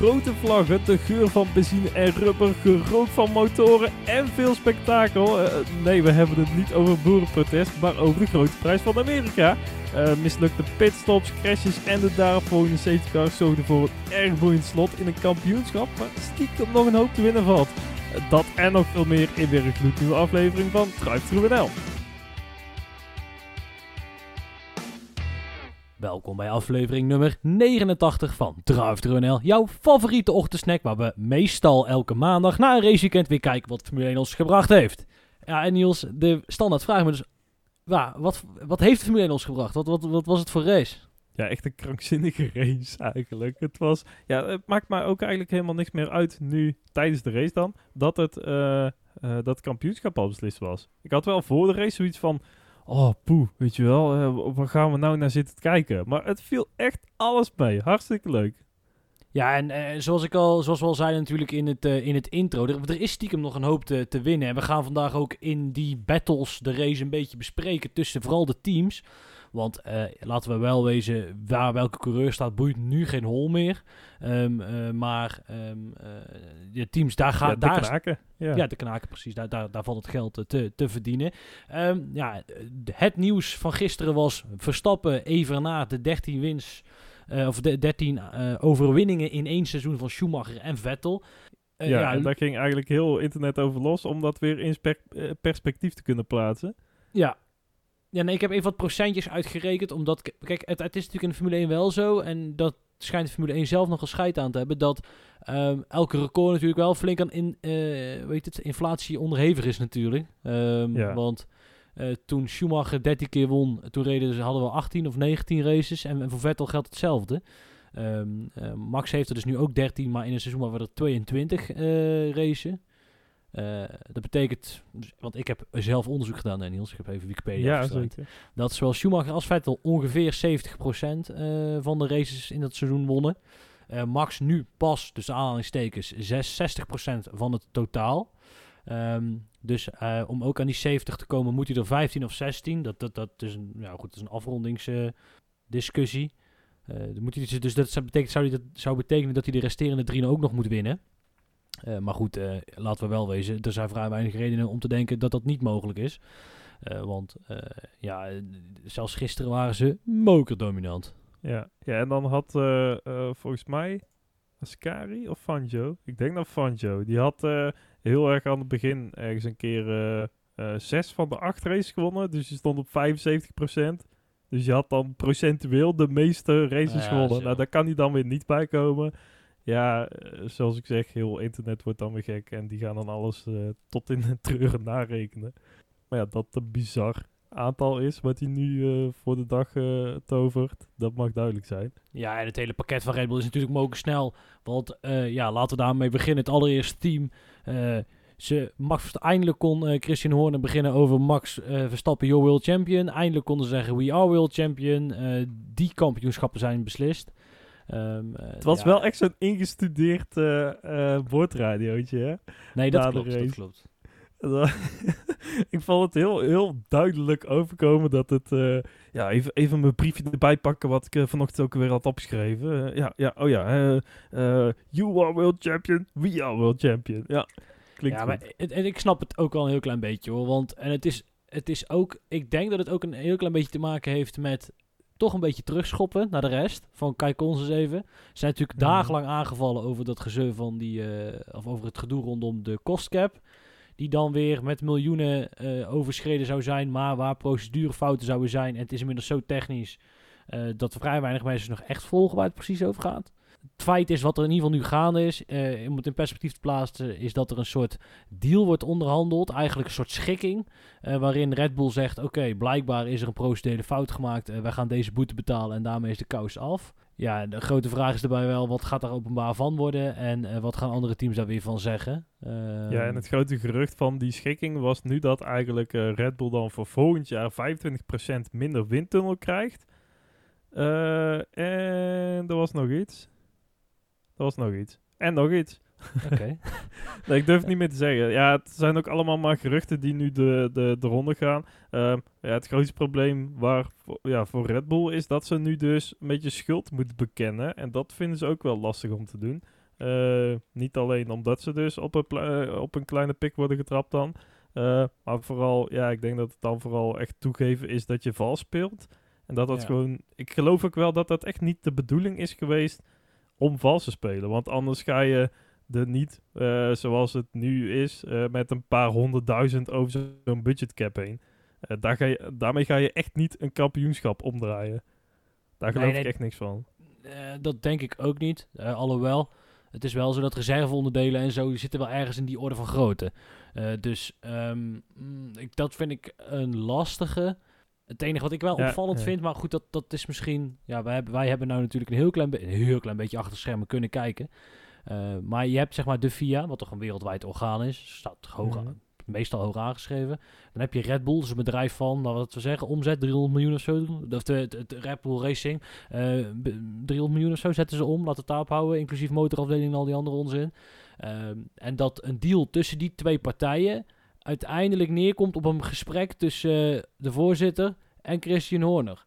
grote vlaggen, de geur van benzine en rubber, gerook van motoren en veel spektakel. Eh, nee, we hebben het niet over boerenprotest, maar over de grote prijs van Amerika. Uh, mislukte pitstops, crashes en de daaropvolgende safety cars zorgden voor een erg boeiend slot in een kampioenschap, maar stiekem nog een hoop te winnen valt. dat en nog veel meer in weer een gloednieuwe aflevering van Drive Through NL. Welkom bij aflevering nummer 89 van Drive jouw favoriete ochtendsnack waar we meestal elke maandag na een raceweekend weer kijken wat Formule 1 ons gebracht heeft. Ja, en Niels, de standaard vraag me dus, wat, wat heeft Formule 1 ons gebracht? Wat, wat, wat was het voor race? Ja, echt een krankzinnige race eigenlijk. Het was, ja, het maakt mij ook eigenlijk helemaal niks meer uit nu, tijdens de race dan, dat het, uh, uh, dat kampioenschap al beslist was. Ik had wel voor de race zoiets van, oh poe, weet je wel, uh, waar gaan we nou naar zitten kijken? Maar het viel echt alles mee. Hartstikke leuk. Ja, en uh, zoals, ik al, zoals we al zeiden natuurlijk in het, uh, in het intro, er, er, is stiekem nog een hoop te, te winnen. En we gaan vandaag ook in die battles de race een beetje bespreken tussen vooral de teams. Want uh, laten we wel wezen, waar welke coureur staat, boeit nu geen hol meer. Um, uh, maar um, uh, de teams, daar gaat... Ja, daar knaken. Ja. ja. de knaken, precies. Daar, daar, daar valt het geld te, te verdienen. Um, ja, het nieuws van gisteren was Verstappen even na de 13 wins... of de 13 overwinningen in één seizoen van Schumacher en Vettel. ja, ja, en daar ging eigenlijk heel internet over los om dat weer in perspectief te kunnen plaatsen. Ja, ja, nee, ik heb even wat procentjes uitgerekend. Omdat, kijk, het, het is natuurlijk in de Formule 1 wel zo. En dat schijnt de Formule 1 zelf nog een scheid aan te hebben. Dat um, elke record natuurlijk wel flink aan in, uh, weet het, inflatie onderhevig is natuurlijk. Um, ja. Want uh, toen Schumacher 13 keer won, toen reden ze, hadden we 18 of 19 races. En, en voor Vettel geldt hetzelfde. Um, uh, Max heeft er dus nu ook 13, maar in een seizoen waar we er 22 racen. Uh, dat betekent, want ik heb zelf onderzoek gedaan, hè, Niels. Ik heb even Wikipedia ja, Dat zowel Schumacher als Vettel ongeveer 70% uh, van de races in dat seizoen wonnen. Uh, Max nu pas, dus aanhalingstekens, 60% van het totaal. Um, dus om ook aan die 70 te komen, moet hij er 15 of 16. Dat, dat, dat is een, ja, goed, dat is een afrondingsdiscussie. moet hij, dus dat betekent, zou, dat zou betekenen dat hij de resterende drie ook nog moet winnen. Uh, maar goed, uh, laten we wel wezen, er zijn vrij weinig redenen om te denken dat dat niet mogelijk is. Uh, want ja, zelfs gisteren waren ze mokerdominant. Ja, ja en dan had volgens mij Ascari of Fanjo, ik denk dat Fanjo, die had heel erg aan het begin ergens een keer zes van de acht races gewonnen. Dus je stond op 75%. Dus je had dan procentueel de meeste races ja, gewonnen. Nou, daar kan hij dan weer niet bij komen. Ja, eh, zoals ik zeg, heel internet wordt dan weer gek. En die gaan dan alles uh, tot in de treuren narekenen. Maar ja, dat een bizar aantal is wat hij nu uh, voor de dag tovert, dat mag duidelijk zijn. Ja, en het hele pakket van Red Bull is natuurlijk mogen snel. Want ja, laten we daarmee beginnen. Het allereerste team. ze, Max, eindelijk kon Christian Horner beginnen over Max Verstappen, your world champion. Eindelijk konden ze zeggen, we are world champion. die kampioenschappen zijn beslist. Um, het was wel echt zo'n ingestudeerd uh, uh, woordradiootje, hè? Nee, dat klopt, dat klopt. ik vond het heel, heel duidelijk overkomen dat het... Uh, ja, even, even mijn briefje erbij pakken wat ik vanochtend ook weer had opgeschreven. ja, ja, oh ja. you are world champion, we are world champion. Ja, klinkt ja, maar en ik snap het ook wel een heel klein beetje, hoor. Want en het is, het is ook... Ik denk dat het ook een heel klein beetje te maken heeft met toch een beetje terugschoppen naar de rest. Van kijk ons eens even. Ze zijn natuurlijk mhm. dagenlang aangevallen over dat gezeur van die, uh, of over het gedoe rondom de kostcap. Die dan weer met miljoenen uh, overschreden zou zijn, maar waar procedurefouten zouden zijn. En het is inmiddels zo technisch uh, dat vrij weinig mensen nog echt volgen waar het precies over gaat het feit is, wat er in ieder geval nu gaande is, uh, om het in perspectief te plaatsen, is dat er een soort deal wordt onderhandeld. Eigenlijk een soort schikking. Uh, waarin Red Bull zegt: Oké, blijkbaar is er een procedurele fout gemaakt. Uh, wij gaan deze boete betalen en daarmee is de kous af. Ja, de grote vraag is erbij wel: wat gaat daar openbaar van worden en wat gaan andere teams daar weer van zeggen? Ja, en het grote gerucht van die schikking was nu dat eigenlijk Red Bull dan voor volgend jaar 25% minder windtunnel krijgt. en er was nog iets. Dat was nog iets. En nog iets. Oké. nee, ik durf het niet meer te zeggen. Ja, het zijn ook allemaal maar geruchten die nu de, de, de ronde gaan. Uh, ja, het grootste probleem waar, ja, voor Red Bull is dat ze nu dus een beetje schuld moeten bekennen. En dat vinden ze ook wel lastig om te doen. Eh, niet alleen omdat ze dus op een, eh, op een kleine pik worden getrapt dan. Eh, maar vooral, ja, ik denk dat het dan vooral echt toegeven is dat je vals speelt. En dat dat Ja. gewoon... Ik geloof ook wel dat dat echt niet de bedoeling is geweest om vals te spelen. Want anders ga je er niet, eh, zoals het nu is, eh, met een paar honderdduizend over zo- zo'n budgetcap heen. Eh, daar ga je, daarmee ga je echt niet een kampioenschap omdraaien. Daar geloof Nee, nee. ik echt niks van. Dat denk ik ook niet. Alhoewel, het is wel zo dat reserveonderdelen en zo die zitten wel ergens in die orde van grootte. Dus ehm, mm, ik, dat vind ik een lastige. Het enige wat ik wel Ja, opvallend ja. vind, maar goed, dat, dat is misschien... Ja, wij hebben, wij hebben nou natuurlijk een heel klein, be- een heel klein beetje achter schermen kunnen kijken. Eh, maar je hebt zeg maar de FIA, wat toch een wereldwijd orgaan is. Staat hoog, Mhm. meestal hoog aangeschreven. Dan heb je Red Bull, dus een bedrijf van, nou, wat we zeggen, omzet 300 miljoen of zo. Of de, de, de Red Bull Racing. Eh, b- 300 miljoen of zo zetten ze om, laten het daarop houden, inclusief motorafdeling en al die andere onzin. Ehm, en dat een deal tussen die twee partijen uiteindelijk neerkomt op een gesprek tussen eh, de voorzitter en Christian Horner.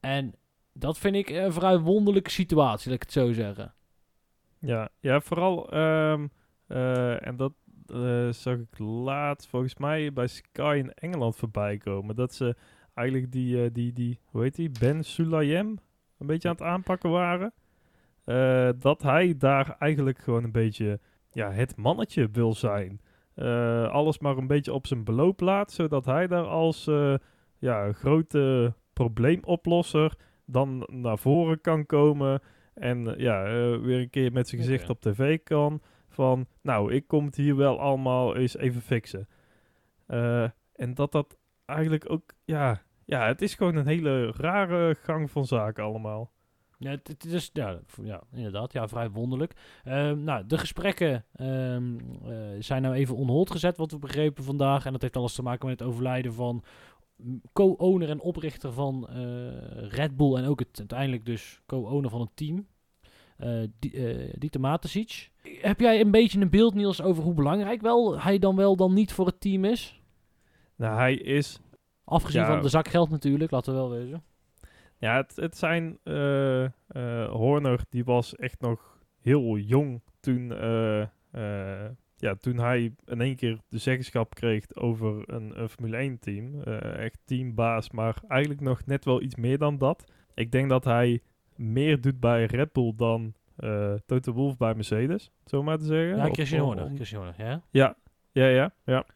En dat vind ik een vrij wonderlijke situatie, laat ik het zo zeggen. Ja, ja vooral, ehm, eh, en dat eh, zag ik laatst volgens mij bij Sky in Engeland voorbij komen. Dat ze eigenlijk die, die, die hoe heet die, Ben Sulayem een beetje aan het aanpakken waren. Dat hij daar eigenlijk gewoon een beetje ja, het mannetje wil zijn. Eh, alles maar een beetje op zijn beloop laat, zodat hij daar als eh, ja, grote probleemoplosser dan naar voren kan komen. En eh, ja, weer een keer met zijn gezicht op tv kan. Van, nou, ik kom het hier wel allemaal eens even fixen. En dat dat eigenlijk ook, ja, ja, het is gewoon een hele rare gang van zaken allemaal. Ja, het, het is ja, ja, inderdaad, ja, vrij wonderlijk. Ehm, nou, de gesprekken ehm, eh, zijn nou even on hold gezet, wat we begrepen vandaag. En dat heeft alles te maken met het overlijden van co-owner en oprichter van eh, Red Bull. En ook het, uiteindelijk dus co-owner van het team. eh die, Dieter Matesic. Heb jij een beetje een beeld, Niels, over hoe belangrijk wel hij dan wel dan niet voor het team is? Nou, hij is Afgezien Ja. van de zak geld natuurlijk, laten we wel wezen. Ja, het, het zijn... eh eh, Horner, die was echt nog heel jong toen, eh, ja, toen hij in één keer de zeggenschap kreeg over een, een Formule 1-team. echt teambaas, maar eigenlijk nog net wel iets meer dan dat. Ik denk dat hij meer doet bij Red Bull dan eh Toto Wolff bij Mercedes, zo maar te zeggen. Ja, Christian Horner. Christian Horner, ja. ja, ja, ja. ja.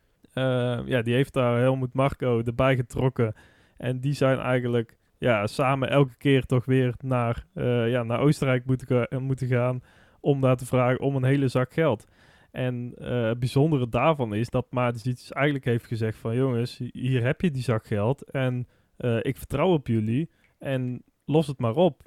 Ja, die heeft daar Helmut Marco erbij getrokken. En die zijn eigenlijk ja, samen elke keer toch weer naar, eh, ja, naar Oostenrijk moeten, eh, moeten gaan om daar te vragen om een hele zak geld. En eh, het bijzondere daarvan is dat Matis eigenlijk heeft gezegd van jongens, hier heb je die zak geld en ik vertrouw op jullie en los het maar op.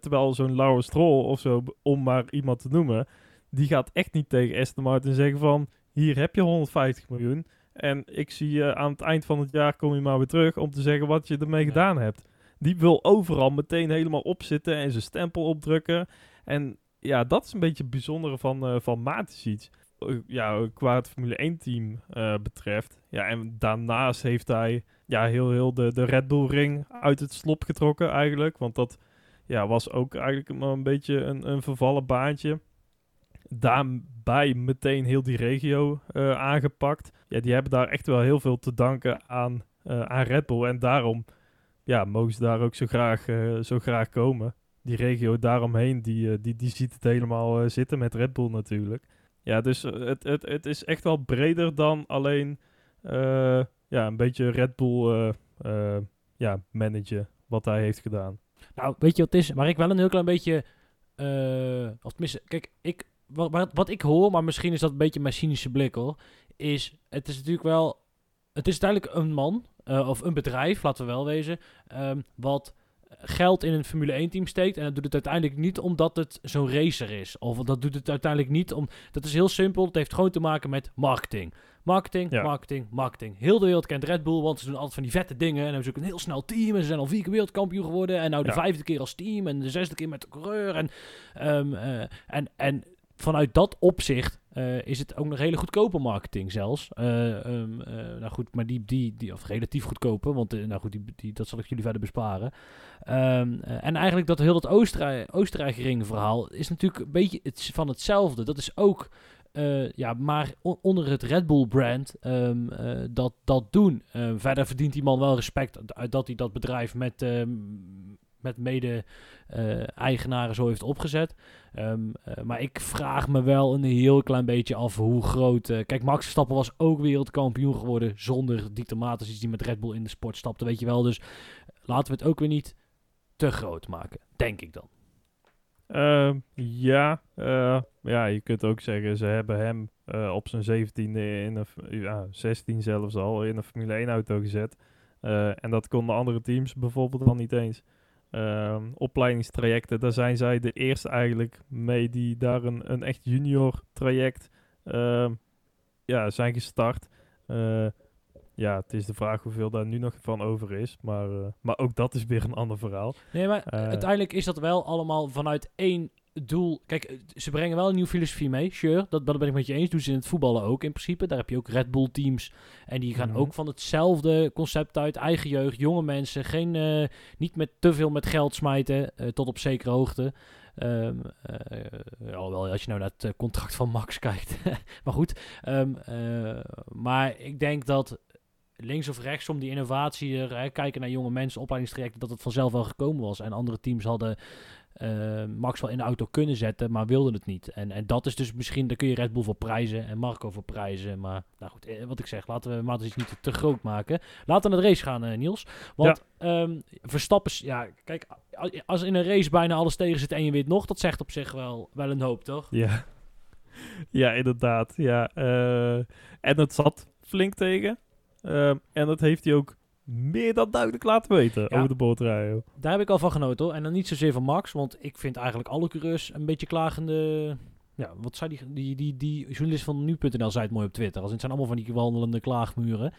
Terwijl zo'n Laurens Stroll of zo, om maar iemand te noemen, die gaat echt niet tegen Aston Martin zeggen van hier heb je 150 miljoen en ik zie je aan het eind van het jaar kom je maar weer terug om te zeggen wat je ermee Ja. gedaan hebt. Die wil overal meteen helemaal opzitten en zijn stempel opdrukken. En ja, dat is een beetje het bijzondere van, eh van Matisic. Eh, Ja, qua het Formule 1 team eh, betreft. Ja, en daarnaast heeft hij ja, heel, heel de, de Red Bull ring uit het slop getrokken eigenlijk. Want dat ja, was ook eigenlijk maar een beetje een, een vervallen baantje. Daarbij meteen heel die regio eh, aangepakt. Ja, die hebben daar echt wel heel veel te danken aan, eh, aan Red Bull. En daarom ja, mogen ze daar ook zo graag, eh, zo graag komen. Die regio daaromheen, die, die, die ziet het helemaal zitten met Red Bull natuurlijk. Ja, dus het, het, het is echt wel breder dan alleen ja, een beetje Red Bull ja, managen wat hij heeft gedaan. Nou, weet je wat het is? Waar ik wel een heel klein beetje... of tenminste, kijk, ik, wat, wat, wat ik hoor, maar misschien is dat een beetje mijn cynische blik hoor, is, het is natuurlijk wel... Het is uiteindelijk een man, eh, of een bedrijf, laten we wel wezen, ehm, wat geld in een Formule 1 team steekt. En dat doet het uiteindelijk niet omdat het zo'n racer is. Of dat doet het uiteindelijk niet om... Dat is heel simpel. Het heeft gewoon te maken met marketing. Marketing, Ja. marketing, marketing. Heel de wereld kent Red Bull, want ze doen altijd van die vette dingen. En hebben ze ook een heel snel team. En ze zijn al vier keer wereldkampioen geworden. En nou de Ja. vijfde keer als team. En de zesde keer met de coureur. En, ehm, eh, en, en vanuit dat opzicht eh, is het ook nog hele goedkope marketing zelfs. Eh, ehm, eh, nou goed, maar die, die, die of relatief goedkope, want nou goed, die, die, dat zal ik jullie verder besparen. Ehm, eh, en eigenlijk dat heel dat Oostenrijk, Oostenrijk verhaal is natuurlijk een beetje het, van hetzelfde. Dat is ook ja, maar on- onder het Red Bull brand ehm, eh, dat, dat doen. Verder verdient die man wel respect dat hij dat bedrijf met, met mede-eigenaren zo heeft opgezet. Ehm, eh, maar ik vraag me wel een heel klein beetje af hoe groot... eh, kijk, Max Verstappen was ook wereldkampioen geworden zonder Dieter Matos die met Red Bull in de sport stapte, weet je wel. Dus laten we het ook weer niet te groot maken, denk ik dan. Ehm, ja, eh, ja, je kunt ook zeggen, ze hebben hem op zijn 17e in f- ja, 16 zelfs al, in een Formule 1 auto gezet. En dat konden andere teams bijvoorbeeld dan niet eens. Ehm, opleidingstrajecten, daar zijn zij de eerste eigenlijk mee die daar een, een echt junior traject ehm, ja, zijn gestart. Eh, ja, het is de vraag hoeveel daar nu nog van over is. Maar, eh, maar ook dat is weer een ander verhaal. Nee, maar Eh. uiteindelijk is dat wel allemaal vanuit één doel. Kijk, eh, ze brengen wel een nieuwe filosofie mee, sure. Dat, dat ben ik met je eens. Doen ze in het voetballen ook in principe. Daar heb je ook Red Bull teams. En die gaan Mhm. ook van hetzelfde concept uit. Eigen jeugd, jonge mensen. Geen, eh, niet met te veel met geld smijten. eh, tot op zekere hoogte. Eh, alhoewel, als je nou naar het contract van Max kijkt. maar goed. Ehm, eh, maar ik denk dat links of rechts om die innovatie er, hè, kijken naar jonge mensen, opleidingstrajecten, dat het vanzelf wel gekomen was. En andere teams hadden eh, Max wel in de auto kunnen zetten, maar wilden het niet. En, en dat is dus misschien, daar kun je Red Bull voor prijzen en Marco voor prijzen. Maar nou goed, eh, wat ik zeg, laten we Matos niet te, groot maken. Laten we naar de race gaan, eh, Niels. Want ehm, Verstappen, ja, kijk, als in een race bijna alles tegen zit en je wint nog, dat zegt op zich wel, wel een hoop, toch? Ja, ja inderdaad. Ja, en het zat flink tegen. Ehm, en dat heeft hij ook meer dan duidelijk laten weten Ja. over de bootrijden. Daar heb ik al van genoten hoor. En dan niet zozeer van Max, want ik vind eigenlijk alle coureurs een beetje klagende... Ja, wat zei die, die, die, die journalist van nu.nl zei het mooi op Twitter. Als het zijn allemaal van die wandelende klaagmuren.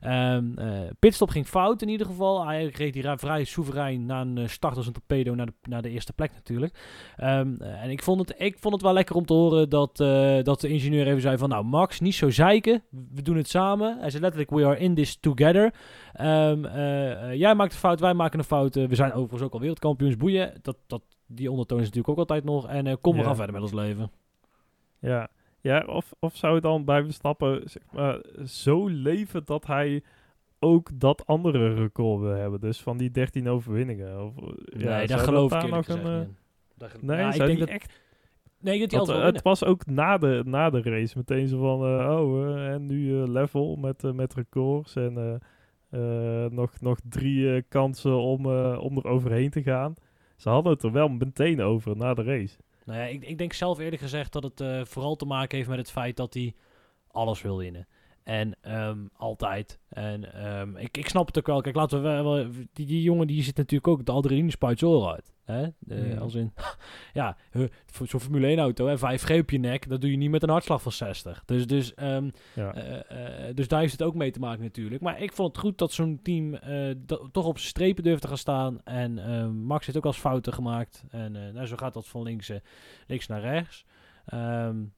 Ehm eh, pitstop ging fout in ieder geval. Hij reed die vrij soeverein na een eh, start als een torpedo naar de, naar de eerste plek natuurlijk. Ehm, eh, en ik vond, het, ik vond het wel lekker om te horen dat, dat de ingenieur even zei van... Nou Max, niet zo zeiken. We doen het samen. Hij zei letterlijk, we are in this together. Ehm, eh, eh, jij maakt een fout, wij maken een fout. We zijn overigens ook al wereldkampioens. Boeien. Dat, dat, die ondertoon is natuurlijk ook altijd nog. En kom, we gaan verder met ons leven. Ja, ja of, of zou het dan bij Verstappen zeg maar, zo leven dat hij ook dat andere record wil hebben? Dus van die 13 overwinningen. Of, ja, nee, daar geloof dat ik nog een, niet eh. Daar Nee, Ja, ik denk dat, echt nee, dat altijd eh, het was ook na de, na de race meteen zo van, eh, oh, eh, en nu eh, level met, eh, met records en eh, eh, nog, nog drie eh, kansen om, eh, om er overheen te gaan. Ze hadden het er wel meteen over na de race. Nou ja, ik, ik denk zelf eerlijk gezegd dat het eh, vooral te maken heeft met het feit dat hij alles wil winnen. En ehm, altijd. En ehm, ik, ik snap het ook wel. Kijk, laten we wel, die, die jongen die zit natuurlijk ook de adrenaline spuit oren uit. Hè? Eh, Mm. Als in, ja, zo'n Formule 1 auto, hè, vijf G op je nek, dat doe je niet met een hartslag van 60. Dus, dus, ehm, Ja. eh, eh, dus daar heeft het ook mee te maken natuurlijk. Maar ik vond het goed dat zo'n team eh, dat- toch op zijn strepen durft te gaan staan. En Max heeft ook als fouten gemaakt. En eh, nou, zo gaat dat van links, eh, links naar rechts.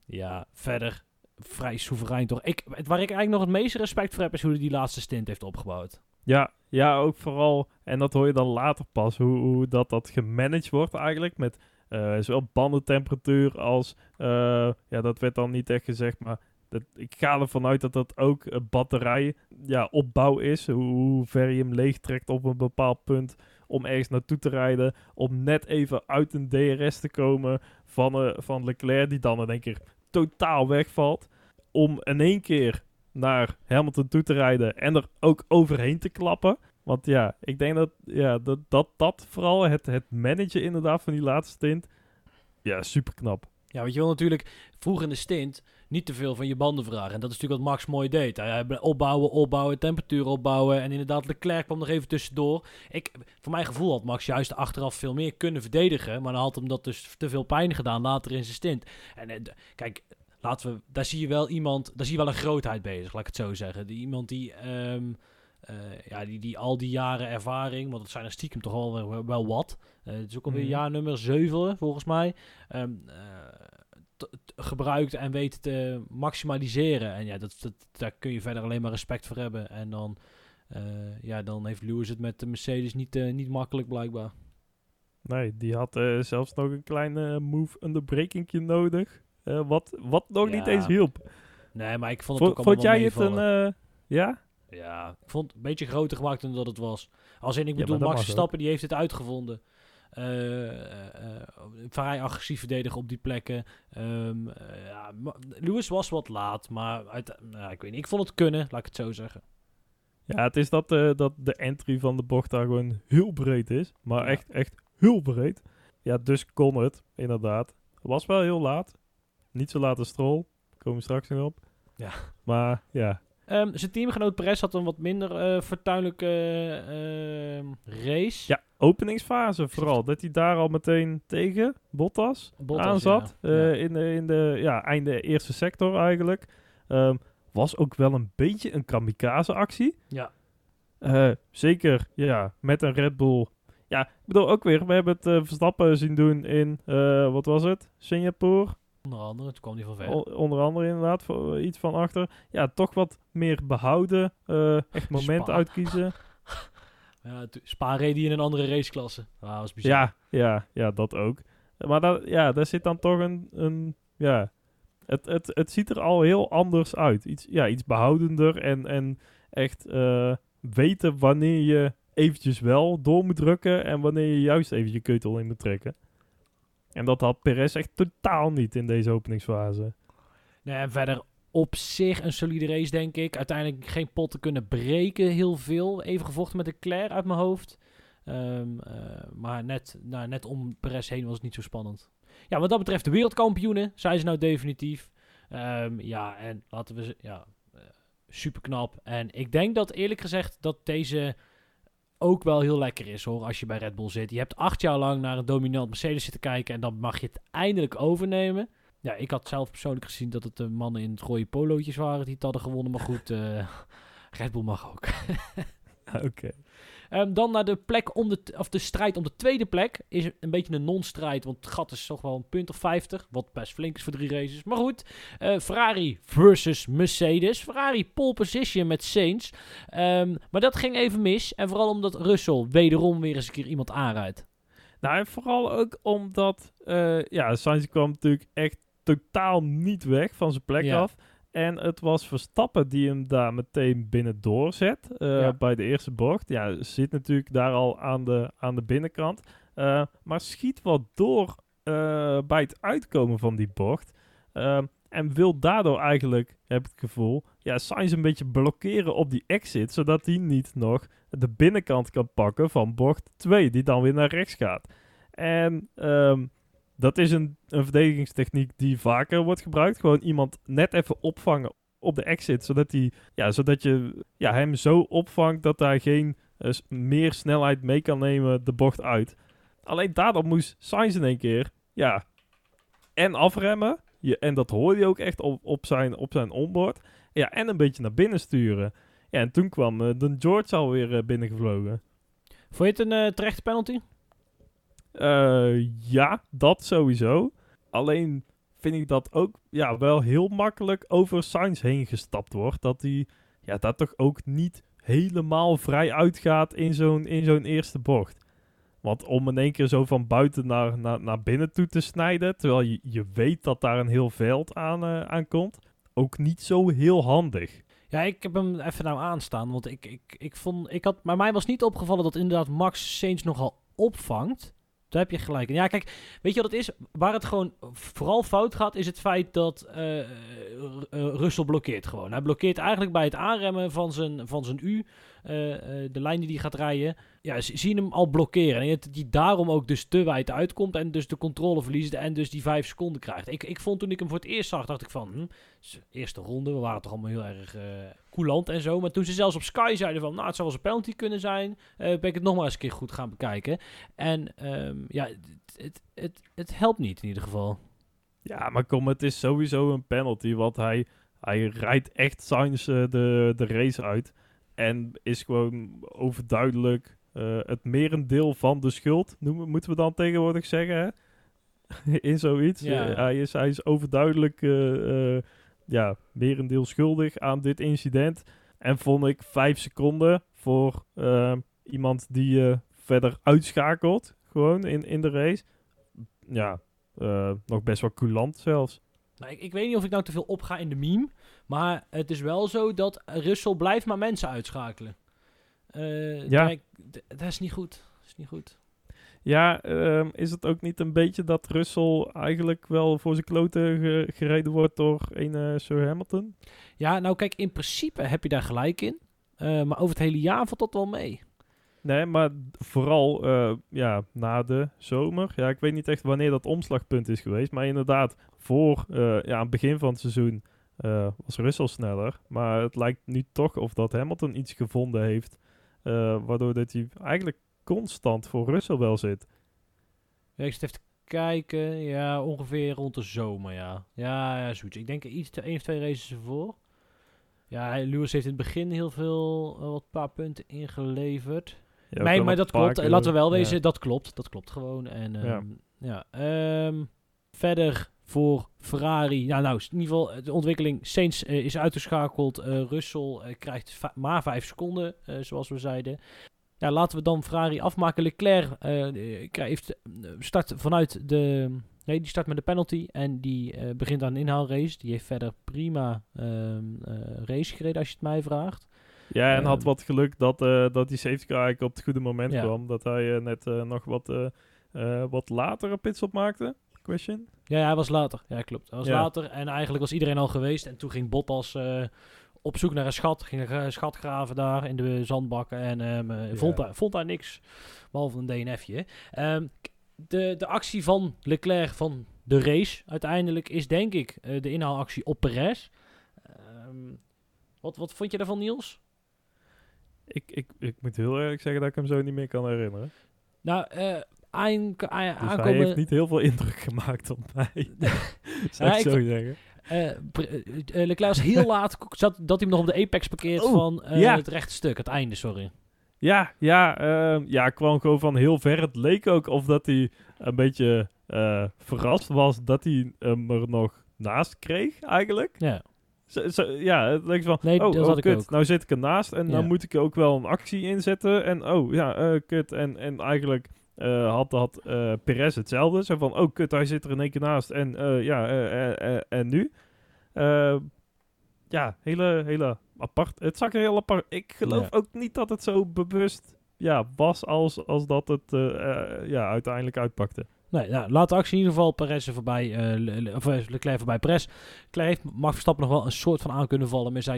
Ja, verder vrij soeverein toch. Ik, waar ik eigenlijk nog het meeste respect voor heb, is hoe hij die laatste stint heeft opgebouwd. Ja, ja, ook vooral, en dat hoor je dan later pas, hoe, hoe dat, dat gemanaged wordt eigenlijk. Met eh, zowel bandentemperatuur als, eh, ja, dat werd dan niet echt gezegd, maar dat, ik ga ervan uit dat dat ook eh, batterij ja, opbouw is. Hoe, hoe ver je hem leegtrekt op een bepaald punt om ergens naartoe te rijden. Om net even uit een DRS te komen van, eh, van Leclerc, die dan in één keer totaal wegvalt. Om in één keer naar Hamilton toe te rijden en er ook overheen te klappen. Want ja, ik denk dat ja, dat, dat, dat vooral het, het managen inderdaad van die laatste stint, ja, super knap. Ja, want je wil natuurlijk vroeg in de stint niet te veel van je banden vragen. En dat is natuurlijk wat Max mooi deed. Hij opbouwen, opbouwen, temperatuur opbouwen. En inderdaad, Leclerc kwam nog even tussendoor. Ik, voor mijn gevoel had Max juist achteraf veel meer kunnen verdedigen. Maar dan had hem dat dus te veel pijn gedaan later in zijn stint. En eh, kijk, laten we, daar zie je wel iemand, daar zie je wel een grootheid bezig, laat ik het zo zeggen. Die, iemand die, ehm, eh, ja, die, die al die jaren ervaring, want het zijn er stiekem toch al wel, wel wat. Eh, het is ook alweer Mhm. jaar nummer 7 volgens mij. Eh, t- gebruikt en weet te maximaliseren. En ja, dat, dat, daar kun je verder alleen maar respect voor hebben. En dan, eh, ja, dan heeft Lewis het met de Mercedes niet, eh, niet makkelijk blijkbaar. Nee, die had eh, zelfs nog een klein eh, move underbreakingje nodig. eh, wat, wat nog niet eens hielp. Nee, maar ik vond het ook vond allemaal jij het een... eh, ja? Ja, ik vond het een beetje groter gemaakt dan dat het was. Als in, ik Ja, bedoel, dat Max Verstappen die heeft het uitgevonden. Eh, eh, eh, vrij agressief verdedigen op die plekken. Ehm, eh, ja, Lewis was wat laat, maar uit, nou, ik weet niet. Ik vond het kunnen, laat ik het zo zeggen. Ja, het is dat, eh, dat de entry van de bocht daar gewoon heel breed is. Maar Ja. echt, echt heel breed. Ja, dus kon het, inderdaad. Was wel heel laat. Niet zo laat als Stroll. Komen we straks nog op. Ja. Maar ja, Ehm, zijn teamgenoot Perez had een wat minder eh fortuinlijke eh, ehm, race. ja openingsfase vooral. Dat hij daar al meteen tegen Bottas, Bottas, aan zat. ja. eh, Ja. In de, in de ja, einde eerste sector eigenlijk. Ehm, was ook wel een beetje een kamikaze actie. Ja. Zeker, ja, met een Red Bull. Ja, ik bedoel ook weer, we hebben het Verstappen zien doen in, wat was het? Singapore, Onder andere, toen kwam hij van ver. O- onder andere inderdaad, voor, eh, iets van achter. Ja, toch wat meer behouden, eh, echt momenten Spa. uitkiezen. Ja, Spa reed in een andere raceklasse. Ah, was bizar. Ja, ja, ja, dat ook. Maar dat, ja, daar zit dan toch een, een ja, het, het, het ziet er al heel anders uit. Iets, ja, iets behoudender en, en echt eh, weten wanneer je eventjes wel door moet drukken en wanneer je juist even je keutel in moet trekken. En dat had Perez echt totaal niet in deze openingsfase. Nee, en verder op zich een solide race, denk ik. Uiteindelijk geen potten kunnen breken, heel veel. Even gevochten met de Claire uit mijn hoofd. Ehm, eh, maar net, nou, net om Perez heen was het niet zo spannend. Ja, wat dat betreft de wereldkampioenen zijn ze nou definitief. Ehm, ja, en laten we ze... Ja, super knap. En ik denk dat eerlijk gezegd dat deze ook wel heel lekker is hoor, als je bij Red Bull zit. Je hebt acht jaar lang naar een dominant Mercedes zitten kijken en dan mag je het eindelijk overnemen. Ja, ik had zelf persoonlijk gezien dat het de mannen in het rode polootjes waren die het hadden gewonnen. Maar goed, eh, Red Bull mag ook. Oké. Ehm, dan naar de plek om de, of de strijd om de tweede plek. Is een beetje een non-strijd, want het gat is toch wel een punt of 50. Wat best flink is voor drie races. Maar goed, eh, Ferrari versus Mercedes. Ferrari pole position met Sainz. Ehm, maar dat ging even mis. En vooral omdat Russell wederom weer eens een keer iemand aanrijdt. Nou, en vooral ook omdat, eh ja, Sainz kwam natuurlijk echt totaal niet weg van zijn plek Ja. af. En het was Verstappen die hem daar meteen binnen doorzet eh, Ja. bij de eerste bocht. Ja, zit natuurlijk daar al aan de, aan de binnenkant. Eh, maar schiet wat door eh, bij het uitkomen van die bocht. Eh, en wil daardoor eigenlijk, heb ik het gevoel, ja, Sainz een beetje blokkeren op die exit. Zodat hij niet nog de binnenkant kan pakken van bocht 2, die dan weer naar rechts gaat. En ehm, dat is een, een verdedigingstechniek die vaker wordt gebruikt. Gewoon iemand net even opvangen op de exit, zodat, hij, ja, zodat je ja, hem zo opvangt dat hij geen eh, meer snelheid mee kan nemen de bocht uit. Alleen daardoor moest Sainz in één keer, ja, en afremmen. Je, en dat hoorde je ook echt op, op, zijn, op zijn onboard. Ja, en een beetje naar binnen sturen. Ja, en toen kwam eh, de George alweer eh, binnengevlogen. Vond je het een terechte penalty? Eh, ja, dat sowieso. Alleen vind ik dat ook ja, wel heel makkelijk over Sainz heen gestapt wordt. Dat hij ja, daar toch ook niet helemaal vrij uitgaat in zo'n, in zo'n eerste bocht. Want om in één keer zo van buiten naar, naar, naar binnen toe te snijden, terwijl je, je weet dat daar een heel veld aan, eh, komt, ook niet zo heel handig. Ja, ik heb hem even nou aanstaan. Want ik, ik, ik vond. Ik had, maar mij was niet opgevallen dat inderdaad Max Sainz nogal opvangt. Daar heb je gelijk. ja, kijk, weet je wat het is? Waar het gewoon vooral fout gaat, is het feit dat Russell blokkeert gewoon. Hij blokkeert eigenlijk bij het aanremmen van zijn, van zijn U, de lijn die hij gaat rijden. Ja, ze zien hem al blokkeren. En dat die daarom ook dus te wijd uitkomt en dus de controle verliest en dus die vijf seconden krijgt. Ik, ik vond toen ik hem voor het eerst zag, dacht ik van, hm, eerste ronde, we waren toch allemaal heel erg eh coulant en zo. Maar toen ze zelfs op Sky zeiden van, nou, het zou wel een penalty kunnen zijn, eh, ben ik het nog maar eens een keer goed gaan bekijken. En ehm, ja, het, het, het, het helpt niet in ieder geval. Ja, maar kom, het is sowieso een penalty, want hij, hij rijdt echt Sainz eh, de, de race uit. En is gewoon overduidelijk eh, het merendeel van de schuld, noemen, moeten we dan tegenwoordig zeggen. Hè? in zoiets. Ja. Eh, hij, is, hij is overduidelijk eh, ja, merendeel schuldig aan dit incident. En vond ik vijf seconden voor iemand die je verder uitschakelt, gewoon in, in de race. Ja, nog best wel coulant zelfs. Nou, ik, ik weet niet of ik nou te veel opga in de meme. Maar het is wel zo dat Russell blijft maar mensen uitschakelen. Eh, Ja. dat is niet goed. Dat is niet goed. Ja, ehm, is het ook niet een beetje dat Russell eigenlijk wel voor zijn kloten ge- gereden wordt door een Sir Hamilton? Ja, nou kijk, in principe heb je daar gelijk in. Eh, maar over het hele jaar valt dat wel mee. Nee, maar vooral eh, ja, na de zomer. Ja, ik weet niet echt wanneer dat omslagpunt is geweest. Maar inderdaad, voor ja, aan het begin van het seizoen was Russell sneller. Maar het lijkt nu toch of dat Hamilton iets gevonden heeft. Eh, waardoor dat hij eigenlijk constant voor Russell wel zit. Ja, ik zit even te kijken. Ja, ongeveer rond de zomer, ja. Ja, ja zoiets. Ik denk iets te één of twee races ervoor. Ja, Lewis heeft in het begin heel veel, eh, wat paar punten ingeleverd. Ja, nee, maar dat klopt. keer- Laten we wel ja. wezen, dat klopt. Dat klopt gewoon. En Ja. ehm, ja. ehm, verder voor Ferrari. Nou, nou, in ieder geval de ontwikkeling. Sainz eh, is uitgeschakeld. eh Russell eh, krijgt maar vijf seconden, zoals we zeiden. Ja, laten we dan Ferrari afmaken. Leclerc krijgt, eh, start vanuit de... Nee, die start met de penalty en die begint aan een inhaalrace. Die heeft verder prima ehm, eh, race gereden, als je het mij vraagt. Ja, en had Ehm, wat geluk dat, dat die safety car eigenlijk op het goede moment Ja. kwam. Dat hij net nog wat, wat later een pitstop maakte. Question? Ja, ja, hij was later. Ja, klopt. Hij was Ja. later en eigenlijk was iedereen al geweest. En toen ging Bottas eh, op zoek naar een schat. Ging een schat graven daar in de zandbakken. En ehm, eh, Ja. vond, daar, vond daar niks. Behalve een DNFje. Ehm, k- de, de actie van Leclerc van de race uiteindelijk is denk ik eh, de inhaalactie op Perez. Ehm, wat, wat vond je daarvan, Niels? Ik, ik, ik moet heel eerlijk zeggen dat ik hem zo niet meer kan herinneren. Nou, eh aan, aan, Dus hij heeft niet heel veel indruk gemaakt op mij. Zou Ja, ik ik zo v- zeggen. Leclerc was heel laat, zat, dat hij hem nog op de apex parkeert Oh, van eh, ja. het rechte stuk, het einde, sorry. Ja, ja, ehm, ja, ik kwam gewoon van heel ver. Het leek ook of dat hij een beetje eh, verrast was dat hij hem er nog naast kreeg, eigenlijk. Ja, Zo, zo- ja, het leek van, Nee, oh, oh, ik kut, nou zit ik ernaast en dan moet ik ook wel een actie inzetten. En oh, ja, eh, kut. En, en eigenlijk had, had eh Perez hetzelfde. Zo van, oh, kut, hij zit er in één keer naast. En eh, ja, eh, eh, eh, en nu? Eh, ja, hele, hele apart. Het zag er heel apart. Ik geloof Ja. ook niet dat het zo bewust ja, was als, als dat het eh, eh, ja, uiteindelijk uitpakte. nee, nou, laat de actie in ieder geval Perez er voorbij, eh, Le- of eh, Leclerc voorbij Perez. Leclerc Max Verstappen nog wel een soort van aan kunnen vallen, maar ze,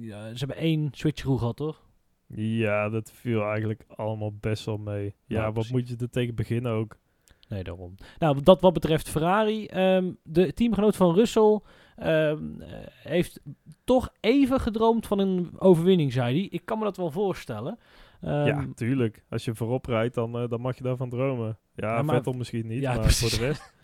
ja, ze hebben één switcheroo gehad, toch? Ja, dat viel eigenlijk allemaal best wel mee. Ja, Ja, wat moet je er tegen beginnen ook? Nee, daarom. Nou, dat wat betreft Ferrari. ehm, de teamgenoot van Russell ehm, eh, heeft toch even gedroomd van een overwinning, zei hij. Ik kan me dat wel voorstellen. Ehm, ja, tuurlijk. Als je voorop rijdt, dan, eh, dan mag je daarvan dromen. Ja, Ja, maar- Vettel misschien niet, Ja, maar precies. voor de rest...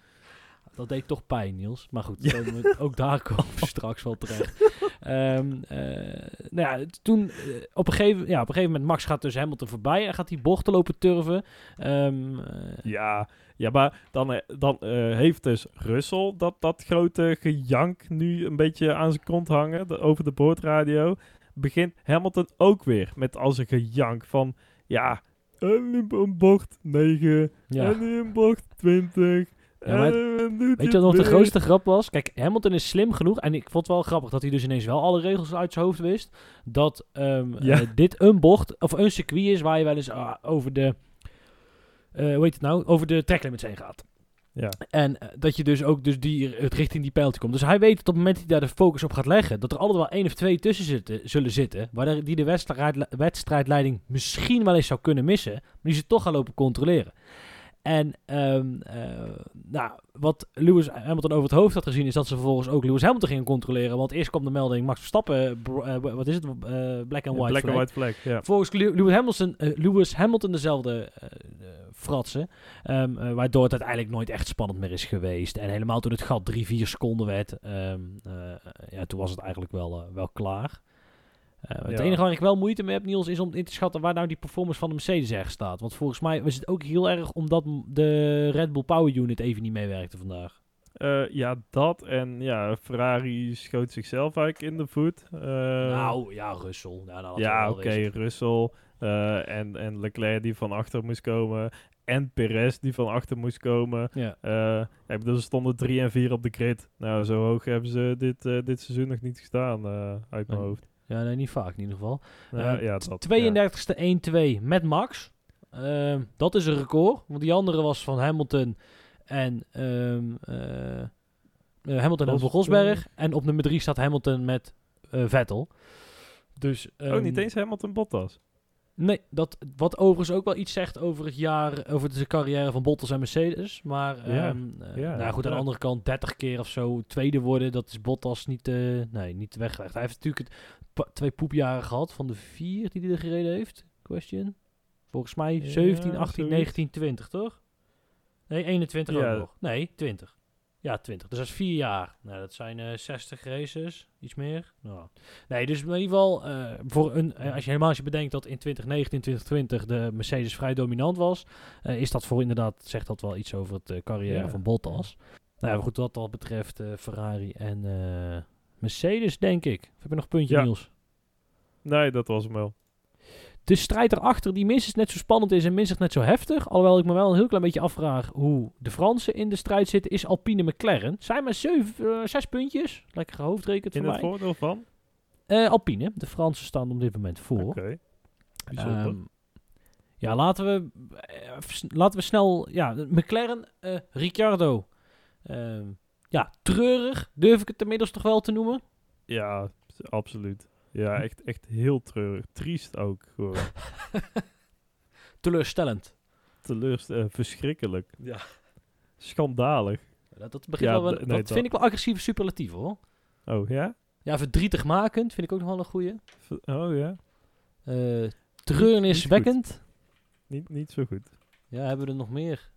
Dat deed toch pijn, Niels. Maar goed, Ja. komen we- ook daar komen we straks wel terecht. Ehm, eh, nou ja, toen eh, op, een gegeven, ja, op een gegeven moment Max gaat dus Hamilton voorbij en gaat die bochten lopen turven. Ehm, eh, Ja, ja maar dan, dan heeft dus Russell dat, dat grote gejank nu een beetje aan zijn kont hangen de- over de boordradio. Begint Hamilton ook weer met al zijn gejank van... Ja, en een bocht 9, ja. en een bocht 20... Ja, maar doet Weet je wat nog de grootste grap was? Kijk, Hamilton is slim genoeg. En ik vond het wel grappig dat hij dus ineens wel alle regels uit zijn hoofd wist. Dat ehm, Ja. eh, dit een bocht, of een circuit is waar je wel eens ah, over de... eh hoe heet het nou? Over de tracklimits heen gaat. Ja, En eh, dat je dus ook dus die, het richting die pijltje komt. Dus hij weet dat op het moment dat hij daar de focus op gaat leggen... dat er altijd wel één of twee tussen zitten, zullen zitten... waar die de wedstrijd, wedstrijdleiding misschien wel eens zou kunnen missen... maar die ze toch gaan lopen controleren. En ehm, eh, nou, wat Lewis Hamilton over het hoofd had gezien... is dat ze vervolgens ook Lewis Hamilton gingen controleren. Want eerst kwam de melding Max Verstappen... eh, eh, wat is het? Black and white black flag. and white flag, ja. Volgens Lew- Lewis Hamilton, Lewis Hamilton dezelfde fratsen. ehm, eh, waardoor het uiteindelijk nooit echt spannend meer is geweest. En helemaal toen het gat 3, 4 seconden werd. ehm, eh, ja, toen was het eigenlijk wel, wel klaar. Eh, het Ja. enige waar ik wel moeite mee heb, Niels, is om in te schatten waar nou die performance van de Mercedes ergens staat. Want volgens mij was het ook heel erg omdat de Red Bull Power Unit even niet meewerkte vandaag. Eh, ja, dat en ja, Ferrari schoot zichzelf eigenlijk in de voet. Eh, nou, ja, Russell. Ja, nou, ja, oké, wezen. Russell en, en Leclerc die van achter moest komen. En Perez die van achter moest komen. Ja. Ik bedoel, ze stonden 3 en 4 op de grid. Nou, zo hoog hebben ze dit, dit seizoen nog niet gestaan eh, uit mijn Nee. hoofd. Ja, nee, niet vaak in ieder geval. Nou, Eh, ja, t- dat, 32e 1-2 met Max. Ehm, dat is een record. Want die andere was van Hamilton en eh, eh, Hamilton en Rosberg. En op nummer 3 staat Hamilton met Vettel. Dus, ja. Oh, niet ehm, eens Hamilton Bottas. Nee, dat, wat overigens ook wel iets zegt over het jaar, over de carrière van Bottas en Mercedes. Maar Ja, ehm, eh, ja, nou goed, aan de andere kant 30 keer of zo tweede worden, dat is Bottas niet, eh, nee, niet weggelegd. Hij heeft natuurlijk het twee poepjaren gehad van de vier die hij er gereden heeft. Question. Volgens mij Ja, 17, 18, zoiets. 19, 20, toch? Nee, 21 Ja. ook nog. Nee, 20. Ja, 20. Dus dat is vier jaar. Nou, dat zijn eh 60 races, iets meer. Nou. Nee, dus in ieder geval, eh, voor een, eh, als je helemaal als je bedenkt dat in 2019 2020 de Mercedes vrij dominant was, is dat voor inderdaad, zegt dat wel iets over het carrière Ja. van Bottas. Nou ja, goed, wat dat betreft Ferrari en Mercedes, denk ik. Of heb je nog een puntje, Ja. Niels? Nee, dat was hem wel. De strijd erachter, die minstens net zo spannend is en minstens net zo heftig. Alhoewel ik me wel een heel klein beetje afvraag hoe de Fransen in de strijd zitten, is Alpine McLaren. Zijn maar zeven, eh, zes puntjes. Lekker hoofdrekend In voor het mij. voordeel van? Eh, Alpine, de Fransen staan op dit moment voor. Oké. Ehm, ja, laten we, eh, laten we snel. Ja, McLaren, Ricciardo. Ehm, ja, treurig, durf ik het inmiddels toch wel te noemen. ja, absoluut. Ja, echt, echt heel treurig. Triest ook gewoon. Teleurstellend. Teleurstellend. verschrikkelijk. Ja. Schandalig. Dat, dat, begint Ja, wel, nee, dat dat- vind ik wel agressieve superlatief hoor. Oh, ja? Ja, verdrietig makend vind ik ook nog wel een goeie. Oh, ja? Eh treurniswekkend. Niet, niet zo goed. Ja, hebben we er nog meer?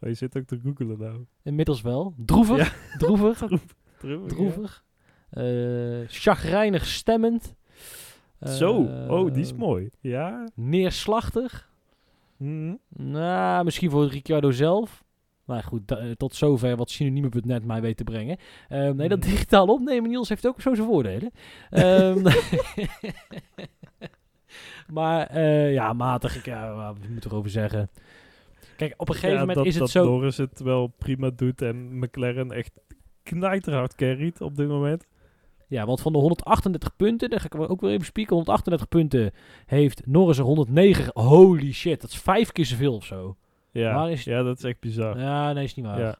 Oh, je zit ook te googelen nou. Inmiddels wel. Droevig. Droevig. Treurig, Droevig. Eh chagrijnig stemmend. Zo. Oh, die is Eh, mooi. Ja? Neerslachtig. Mhm. Nou, misschien voor Ricciardo zelf. Maar goed, eh, tot zover wat synoniem.net mij weet te brengen. Ehm, nee, dat Mhm. digitaal opnemen, Niels, heeft ook zo zijn voordelen. Ehm, maar eh, ja, matig. Ik, ja, ik erover zeggen? Kijk, op een gegeven Ja, moment dat, is het dat zo... Norris het wel prima doet en McLaren echt knijterhard carryt op dit moment. Ja, want van de 138 punten, daar ga ik ook weer even spieken. 138 punten heeft Norris er 109. Holy shit, dat is vijf keer zoveel of zo. Ja, is- ja dat is echt bizar. Ja, nee, is niet waar. Ja.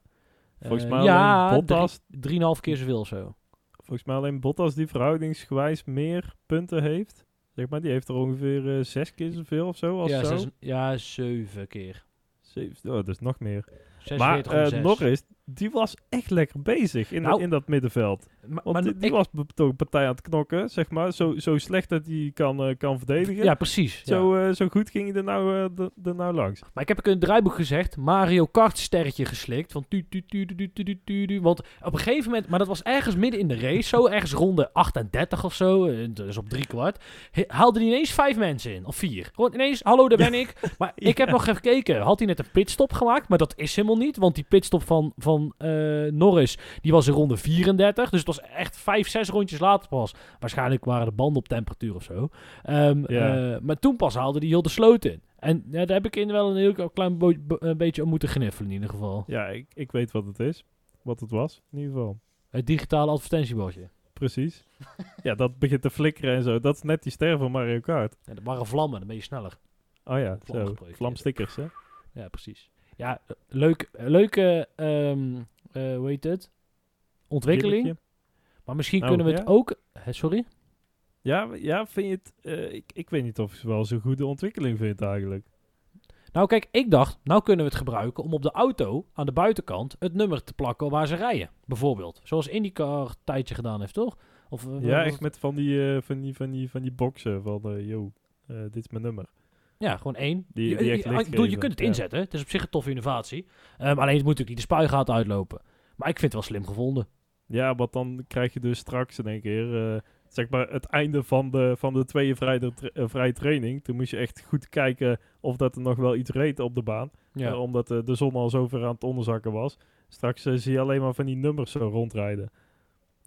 Volgens Eh, mij ja, alleen Bottas, drie- drieënhalf keer zoveel of zo. volgens mij alleen Bottas die verhoudingsgewijs meer punten heeft. Zeg maar, die heeft er ongeveer eh, zes keer zoveel of zo. Als Ja, zo. zes, ja, zeven keer. Zeven, oh, dat is nog meer. 46 maar eh zes. Norris, die was echt lekker bezig in, Nou, in dat middenveld. Ma- Want maar die, die ik- was toch een partij aan het knokken, zeg maar. Zo, zo slecht dat hij kan, eh, kan verdedigen. Ja, precies. ja. Zo, eh, zo goed ging hij er nou, de- er nou langs. Maar ik heb ook in het draaiboek gezegd, Mario Kart sterretje geslikt. Van tu, tu, tu, tu, tu, tu, tu, tu. Want op een gegeven moment, maar dat was ergens midden in de race, zo ergens ronde 38 of zo, dus op drie kwart, haalde hij ineens vijf mensen in, of vier. Gewoon ineens, hallo, daar ben ik. Maar ik heb nog even gekeken, had hij net een pitstop gemaakt, maar dat is helemaal niet, want die pitstop van, van eh, Norris, die was in ronde 34, dus het was echt vijf, zes rondjes later pas. Waarschijnlijk waren de banden op temperatuur of zo. Ehm, eh, maar toen pas haalde hij heel de sloot in. En ja, daar heb ik in wel een heel klein een beetje om moeten gniffelen in ieder geval. Ja, ik, ik weet wat het is. Wat het was, in ieder geval. Het digitale advertentiebordje. Precies. ja, dat begint te flikkeren en zo. Dat is net die ster van Mario Kart. Ja, dat waren vlammen, dan ben je sneller. Oh ja, Vlam zo. Vlamstickers, hè? Ja, precies. Ja, leuk, leuke, ehm, eh, hoe heet het? Ontwikkeling. Maar misschien Oh, kunnen we het ook... Sorry? Ja, ja, vind je het... eh, ik, ik weet niet of je het wel zo'n goede ontwikkeling vindt eigenlijk. Nou kijk, ik dacht, nou kunnen we het gebruiken om op de auto aan de buitenkant het nummer te plakken waar ze rijden. Bijvoorbeeld. Zoals IndyCar een tijdje gedaan heeft, toch? Of, eh, Ja, echt met van die, van die, van die, van die boxen van, yo, eh, dit is mijn nummer. Ja, gewoon één. Die- je, die je- echt je- licht ik bedoel, je geven, kunt het ja. inzetten. Het is op zich een toffe innovatie. Ehm, alleen het moet natuurlijk niet de spuigaten uitlopen. Maar ik vind het wel slim gevonden. Ja, want dan krijg je dus straks in één keer... eh, zeg maar het einde van de, van de tweeën vrije, tra- eh, vrije training. Toen moest je echt goed kijken of dat er nog wel iets reed op de baan. Ja. Eh, omdat de zon al zo ver aan het onderzakken was. Straks zie je alleen maar van die nummers zo rondrijden.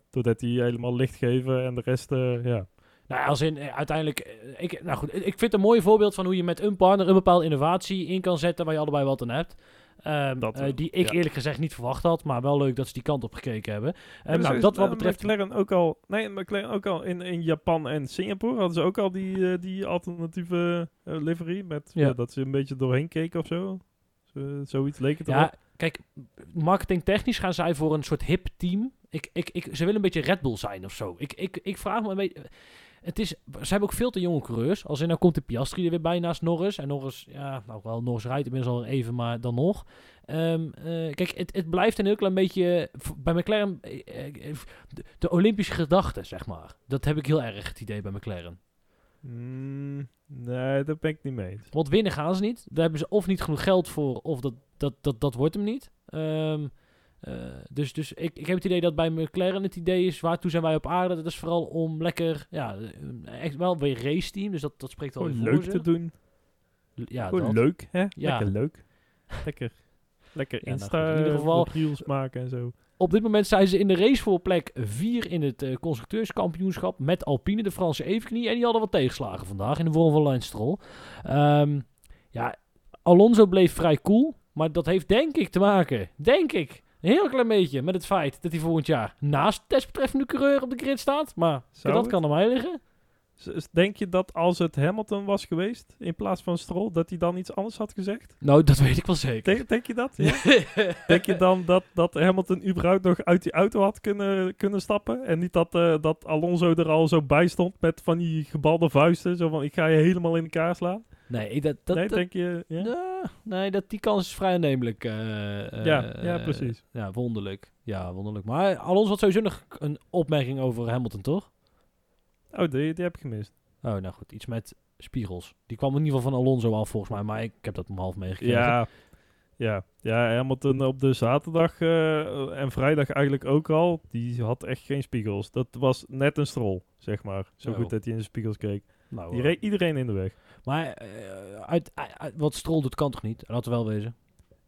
Totdat die helemaal licht geven en de rest, ja. Nou, als in eh, uiteindelijk. eh, Ik, nou goed, ik vind het een mooi voorbeeld van hoe je met een partner een bepaalde innovatie in kan zetten waar je allebei wat aan hebt. Ehm, Dat, eh, die ik ja. eerlijk gezegd niet verwacht had, maar wel leuk dat ze die kant op gekeken hebben. Hebben nou, ze, dat wat betreft. McLaren ook al, nee, McLaren ook al in, in Japan en Singapore hadden ze ook al die, die alternatieve eh, livery. Met Ja. dat ze een beetje doorheen keken of zo. Zo- zoiets leek het Ja, erop. kijk, marketingtechnisch gaan zij voor een soort hip team. Ik, ik, ik, ze willen een beetje Red Bull zijn of zo. Ik, ik, ik vraag me een beetje. Het is, ze hebben ook veel te jonge coureurs. Als in nou komt de Piastri er weer bij naast Norris. En Norris, ja, nou wel, Norris rijdt inmiddels al even, maar dan nog. Ehm, eh, kijk, het, het blijft een heel klein beetje bij McLaren eh, eh, de, de Olympische gedachte, zeg maar. Dat heb ik heel erg het idee bij McLaren. Mm, nee, daar ben ik niet mee. Want winnen gaan ze niet. Daar hebben ze of niet genoeg geld voor, of dat, dat, dat, dat wordt hem niet. Ehm, eh, dus dus ik, ik heb het idee dat bij McLaren het idee is, waartoe zijn wij op aarde? Dat is vooral om lekker, ja, eh, echt wel weer race team. Dus dat, dat spreekt al Gewoon voor leuk te doen. Ja, Gewoon dat. leuk, hè? Ja. Lekker leuk. Lekker, lekker Ja, nou Insta, in ieder geval- reels maken en zo. Op dit moment zijn ze in de race voor plek 4 in het eh, constructeurskampioenschap met Alpine, de Franse evenknie. En die hadden wat tegenslagen vandaag in de vorm van Lance Stroll. Ehm, ja, Alonso bleef vrij cool. Maar dat heeft denk ik te maken, denk ik, een heel klein beetje met het feit dat hij volgend jaar naast desbetreffende coureur op de grid staat. Maar dat het? kan aan mij liggen. Denk je dat als het Hamilton was geweest, in plaats van Stroll, dat hij dan iets anders had gezegd? Nou, dat weet ik wel zeker. Denk, denk je dat? Ja? Denk je dan dat, dat Hamilton überhaupt nog uit die auto had kunnen, kunnen stappen? En niet dat, eh, dat Alonso er al zo bij stond met van die gebalde vuisten. Zo van, ik ga je helemaal in elkaar slaan. nee, dat, dat, nee, dat- denk je... Ja, nee, dat, die kans is vrij aannemelijk. eh, ja, ja, precies. Ja, wonderlijk. Ja, wonderlijk. Maar Alonso had sowieso nog een opmerking over Hamilton, toch? Oh, die, die heb ik gemist. Oh, nou goed. Iets met spiegels. Die kwam in ieder geval van Alonso af, volgens mij. Maar ik heb dat om half meegekregen. Ja, ja, ja, Hamilton op de zaterdag eh, en vrijdag eigenlijk ook al. Die had echt geen spiegels. Dat was net een strol, zeg maar. Zo Oh. goed dat hij in de spiegels keek. Nou, Die eh, reed iedereen in de weg. maar eh, uit, wat Stroll doet, kan toch niet? Laten we wel wezen.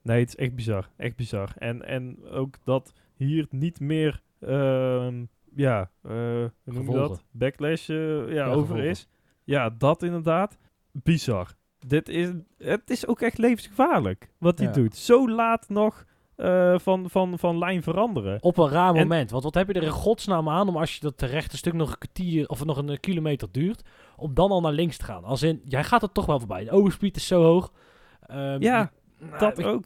Nee, het is echt bizar. Echt bizar. En, en ook dat hier niet meer, ehm, ja, eh, hoe noem je dat? Backlash eh, ja, Ja, over gevolgen. is. Ja, dat inderdaad. Bizar. Dit is, het is ook echt levensgevaarlijk wat hij Ja. doet. Zo laat nog eh, van, van, van lijn veranderen. Op een raar En- moment. Want wat heb je er in godsnaam aan om als je dat rechte stuk nog een kwartier of nog een kilometer duurt, om dan al naar links te gaan? Als in, jij gaat er toch wel voorbij. De overspeed is zo hoog. Ehm, Ja, nou, dat ik- ook.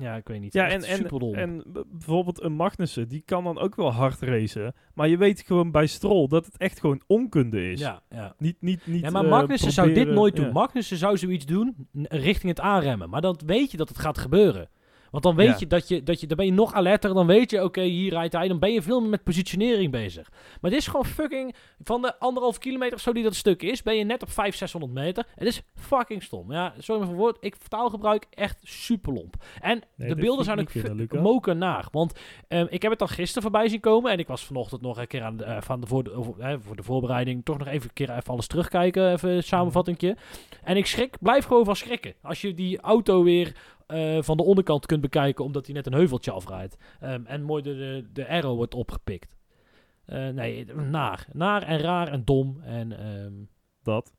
Ja, ik weet niet. Ja, en, en, bijvoorbeeld een Magnussen, die kan dan ook wel hard racen. Maar je weet gewoon bij Stroll dat het echt gewoon onkunde is. ja, ja. Niet, niet, niet, Ja, maar eh, Magnussen zou dit nooit doen. ja. Magnussen zou zoiets doen richting het aanremmen. Maar dan weet je dat het gaat gebeuren. Want dan weet Ja. je dat je, dat je, dan ben je nog alerter. Dan weet je, oké, hier rijdt hij. Dan ben je veel meer met positionering bezig. Maar dit is gewoon fucking, van de anderhalf kilometer of zo die dat stuk is, ben je net op 500, 600 meter. Het is fucking stom. Ja, sorry voor woord. Ik vertaalgebruik echt super lomp. En Nee, de beelden zijn ook moken naar. Want ehm, ik heb het al gisteren voorbij zien komen. En ik was vanochtend nog een keer aan de, eh, van de, voor, de, over- voor de voorbereiding. Toch nog even een keer even alles terugkijken. Even een samenvattingje. En ik schrik, blijf gewoon van schrikken. Als je die auto weer eh, van de onderkant kunt bekijken. Omdat hij net een heuveltje afrijdt. Ehm, en mooi de, de, de arrow wordt opgepikt. Eh, nee, naar. Naar en raar en dom. En ehm, Dat.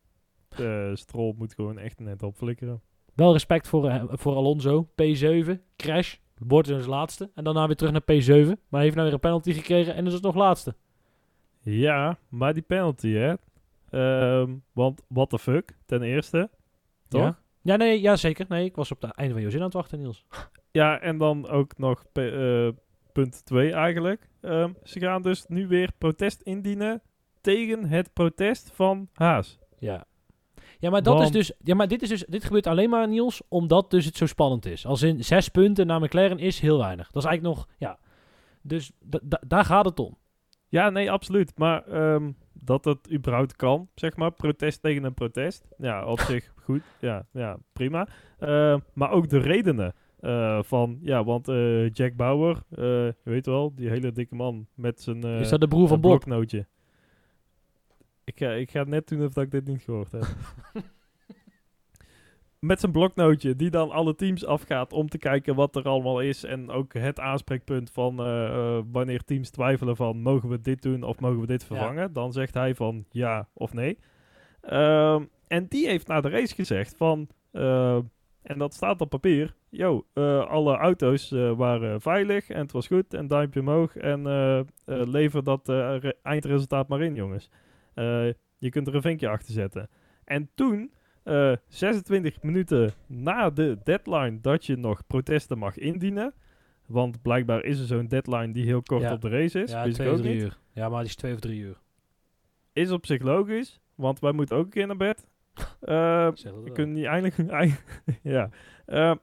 De Stroll moet gewoon echt net opflikkeren. wel respect voor, eh, voor Alonso. P7, crash. Wordt dus laatste. En daarna weer terug naar P7. Maar hij heeft nou weer een penalty gekregen. En is het nog laatste. Ja, maar die penalty, hè. Ehm, want what the fuck, ten eerste. Toch? Ja? Ja, nee, ja, zeker. Nee, ik was op het einde van jouw zin aan het wachten, Niels. Ja, en dan ook nog eh, punt 2 eigenlijk. Ehm, ze gaan dus nu weer protest indienen tegen het protest van Haas. Ja. Ja, maar dat is dus. Ja, maar dit is dus. Dit gebeurt alleen maar, Niels, omdat dus het zo spannend is. Als in zes punten naar McLaren is heel weinig. Dat is eigenlijk nog. Ja. Dus da- da- daar gaat het om. Ja, nee, absoluut. Maar ehm, dat het überhaupt kan, zeg maar. Protest tegen een protest. Ja, op zich goed. Ja, ja prima. Eh, maar ook de redenen eh, van... Ja, want eh, Jack Bauer, je weet wel, die hele dikke man met zijn... is dat de broer van bloknootje. Ik ik ga net doen of dat ik dit niet gehoord heb. Met zijn bloknootje, die dan alle teams afgaat om te kijken wat er allemaal is. En ook het aanspreekpunt van eh, eh, wanneer teams twijfelen van mogen we dit doen of mogen we dit vervangen. Dan zegt hij van ja of nee. Ehm, en die heeft na de race gezegd van, eh, en dat staat op papier. Yo, alle auto's waren veilig en het was goed en duimpje omhoog. En lever dat re- eindresultaat maar in, jongens. Je kunt er een vinkje achter zetten. En toen, eh, 26 minuten na de deadline dat je nog protesten mag indienen. Want blijkbaar is er zo'n deadline die heel kort Ja. op de race is. Ja, wist twee ook drie niet. uur. Ja, maar die is twee of drie uur. Is op zich logisch, want wij moeten ook een keer naar bed. Eh, dat we kunnen niet eigenlijk... eigen- ja. Eh,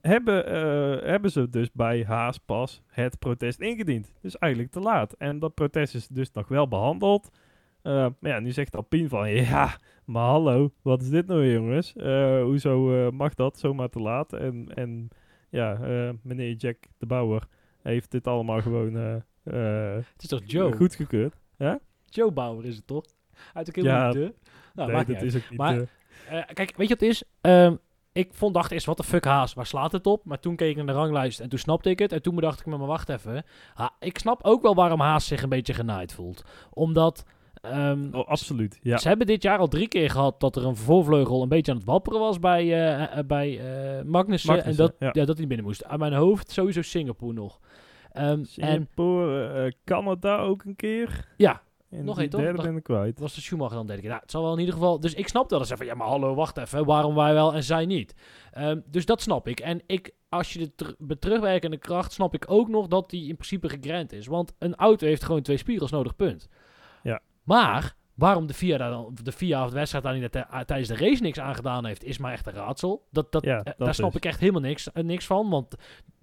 hebben, eh, hebben ze dus bij Haas pas het protest ingediend. Dus eigenlijk te laat. En dat protest is dus nog wel behandeld. Eh, maar ja, nu zegt Alpine van... Ja, maar hallo, wat is dit nou weer, jongens? Eh, hoezo eh, mag dat zomaar te laat? En, en ja, eh, meneer Jack de Bouwer heeft dit allemaal gewoon Het is toch Joe? goedgekeurd. Joe Bauer is het toch? Uit de Ja, keer de. Nou, nee, maakt dat niet uit. is ook niet... Maar- kijk, weet je wat het is? Ehm, ik vond, dacht eerst, wat de fuck Haas, waar slaat het op? Maar toen keek ik naar de ranglijst en toen snapte ik het. En toen bedacht ik me, maar wacht even. Ha, ik snap ook wel waarom Haas zich een beetje genaaid voelt. Omdat... ehm, oh, absoluut, ja. Ze hebben dit jaar al drie keer gehad dat er een voorvleugel een beetje aan het wapperen was bij, eh, bij eh, Magnussen. En dat, ja. ja. dat hij binnen moest. Aan mijn hoofd sowieso Singapore nog. En Singapore, eh, Canada ook een keer. ja, En Nog één, toch? derde ben ik kwijt. was de Schumacher dan derde keer. Nou, het zal wel in ieder geval... Dus ik snap dat ze van... Ja, maar hallo, wacht even. Waarom wij wel en zij niet? Ehm, dus dat snap ik. En ik, als je de ter- terugwerkende kracht... snap ik ook nog dat die in principe gegrand is. Want een auto heeft gewoon twee spiegels nodig, punt. Maar... Waarom de FIA, daar dan, de FIA of de wedstrijd daar niet tij- tijdens de race niks aan gedaan heeft, is maar echt een raadsel. Dat, dat, Ja, eh, dat daar snap is. ik echt helemaal niks, eh, niks van. Want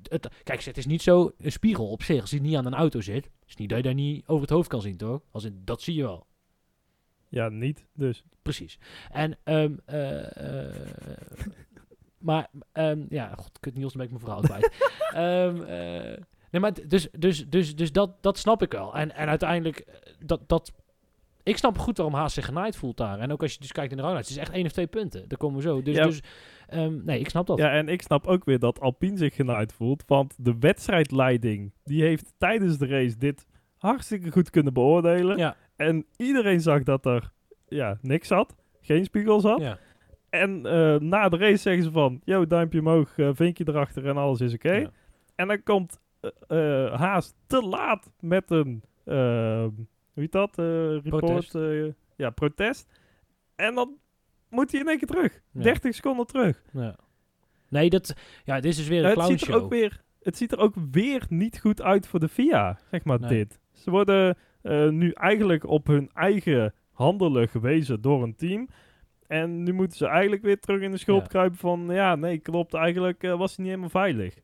het, kijk, het is niet zo een spiegel op zich. Als die niet aan een auto zit, is niet dat je daar niet over het hoofd kan zien, toch? Als in, dat zie je wel. Ja, niet. Dus Precies. En, eh, eh, maar, ehm, ja, god, kut Niels, dan ben ik mijn verhaal kwijt. Ehm, eh, nee, maar dus, dus, dus, dus dat, dat snap ik wel. En, en uiteindelijk, dat, dat, ik snap goed waarom Haas zich genaaid voelt daar. En ook als je dus kijkt in de ranglijst, het is echt één of twee punten. Daar komen we zo. Dus, Ja. dus ehm, nee, ik snap dat. ja, en ik snap ook weer dat Alpine zich genaaid voelt. Want de wedstrijdleiding, die heeft tijdens de race dit hartstikke goed kunnen beoordelen. Ja. En iedereen zag dat er ja, niks zat. Geen spiegel zat. Ja. En eh, na de race zeggen ze van, yo, duimpje omhoog, eh, vinkje erachter en alles is oké. Ja. En dan komt eh, Haas te laat met een, eh, hoe heet dat, eh, report, Protest. eh, ja, protest. En dan moet hij in één keer terug. Ja. 30 seconden terug. Ja. Nee, dat, ja, dit is dus weer een het, ziet er ook weer, het ziet er ook weer niet goed uit voor de FIA, zeg maar Nee. dit. Ze worden eh, nu eigenlijk op hun eigen handelen gewezen door een team. En nu moeten ze eigenlijk weer terug in de schuld Ja. kruipen van... Ja, nee, klopt. Eigenlijk was hij niet helemaal veilig.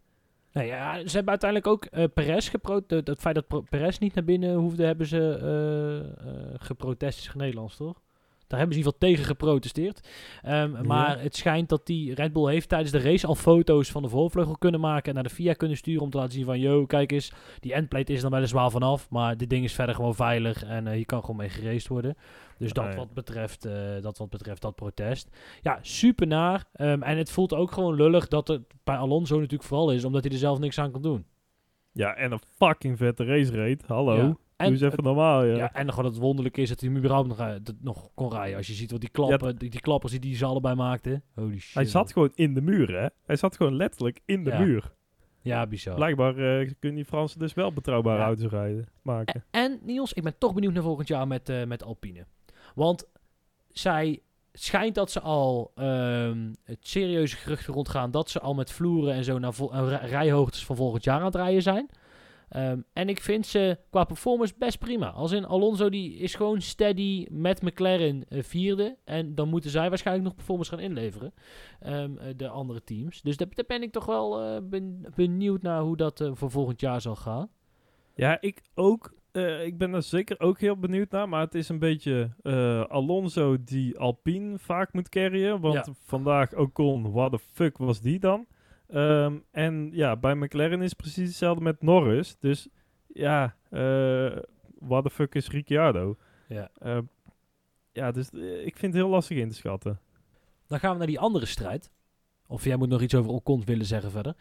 Nee, ja, ze hebben uiteindelijk ook eh Perez geprotesteerd. Het feit dat Perez niet naar binnen hoefde, hebben ze eh eh geprotest. Is geen Nederlands, toch? Daar hebben ze in ieder geval tegen geprotesteerd. Ehm, Ja. Maar het schijnt dat die Red Bull heeft tijdens de race al foto's van de voorvleugel kunnen maken en naar de FIA kunnen sturen om te laten zien van, yo, kijk eens, die endplate is er dan weliswaar vanaf, maar dit ding is verder gewoon veilig en eh hier kan gewoon mee geraced worden. Dus dat, wat betreft, eh, dat wat betreft dat protest. Ja, super naar. Ehm, en het voelt ook gewoon lullig dat het bij Alonso natuurlijk vooral is, omdat hij er zelf niks aan kan doen. Ja, en een fucking vette race reed. Hallo. Ja. En, even normaal, ja. ja, en gewoon het wonderlijke is dat hij hem überhaupt nog, eh, dat nog kon rijden. Als je ziet wat die, klappen, die, die klappers die, die ze allebei maakten. Holy shit. Hij zat gewoon in de muur, hè. Hij zat gewoon letterlijk in de Ja. muur. Ja, bizar. Blijkbaar eh, kunnen die Fransen dus wel betrouwbare auto's rijden, maken. En Niels, ik ben toch benieuwd naar volgend jaar met, eh, met Alpine. Want zij schijnt dat ze al ehm, het serieuze geruchten rondgaan dat ze al met vloeren en zo naar rij- rijhoogtes van volgend jaar aan het rijden zijn. Ehm, en ik vind ze qua performance best prima. Als in Alonso die is gewoon steady met McLaren eh, vierde. En dan moeten zij waarschijnlijk nog performance gaan inleveren. ehm, eh, de andere teams. Dus daar, daar ben ik toch wel eh, ben, benieuwd naar hoe dat voor volgend jaar zal gaan. Ja, ik ook. Ik ben er zeker ook heel benieuwd naar. Maar het is een beetje Alonso die Alpine vaak moet carryen. Want Ja. vandaag Ocon, what the fuck was die dan? Ehm, en ja, bij McLaren is het precies hetzelfde met Norris. Dus ja, eh what the fuck is Ricciardo? Ja. Eh, ja, dus eh, ik vind het heel lastig in te schatten. Dan gaan we naar die andere strijd. Of jij moet nog iets over Ocon willen zeggen verder.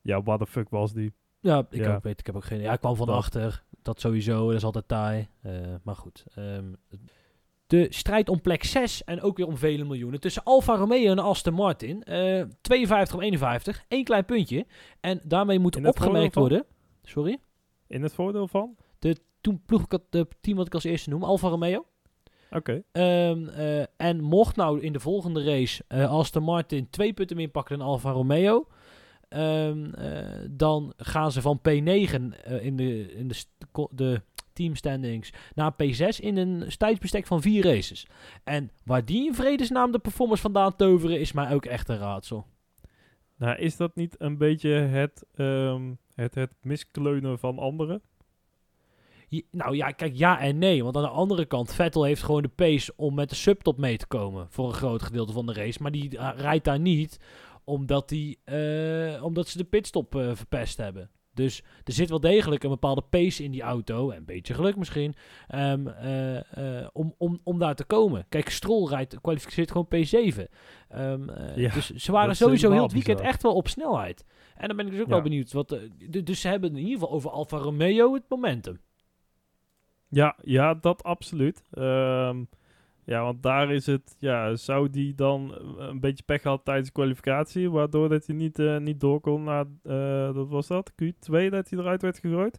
Ja, what the fuck was die? Ja, ik Ja. ook weet, ik heb ook geen... Ja, ik kwam van achter. Dat sowieso, dat is altijd taai. Eh, maar goed. ehm, de strijd om plek 6 en ook weer om vele miljoenen tussen Alfa Romeo en Aston Martin. Eh 52 om 51, één klein puntje. En daarmee moet opgemerkt worden... Sorry? In het voordeel van? Toen ploeg ik het de team wat ik als eerste noem, Alfa Romeo. Oké. Ehm, eh, en mocht nou in de volgende race eh Aston Martin twee punten meer pakken dan Alfa Romeo, ehm, eh, dan gaan ze van P9 eh, in de, in de, de team standings naar P6 in een tijdsbestek van vier races. En waar die in vredesnaam de performance vandaan toveren, is mij ook echt een raadsel. Nou, is dat niet een beetje het, ehm, het, het miskleunen van anderen? Je- nou ja, kijk, ja en nee. Want aan de andere kant, Vettel heeft gewoon de pace om met de subtop mee te komen. Voor een groot gedeelte van de race. Maar die eh, rijdt daar niet omdat, die, eh, omdat ze de pitstop eh, verpest hebben. Dus er zit wel degelijk een bepaalde pace in die auto. En een beetje geluk misschien. ehm, eh, eh, om, om, om daar te komen. Kijk, Stroll rijdt, kwalificeert gewoon P7. Ehm, eh, Ja, dus ze waren sowieso heel het weekend echt wel op snelheid. En dan ben ik dus ook Ja. wel benieuwd. Wat, dus ze hebben in ieder geval over Alfa Romeo het momentum. Ja, ja, dat absoluut. Ehm, ja, want daar is het, ja, zou die dan eh, een beetje pech gehad tijdens de kwalificatie, waardoor dat hij niet, eh, niet door kon naar, eh dat was dat, Q2, dat hij eruit werd gegooid.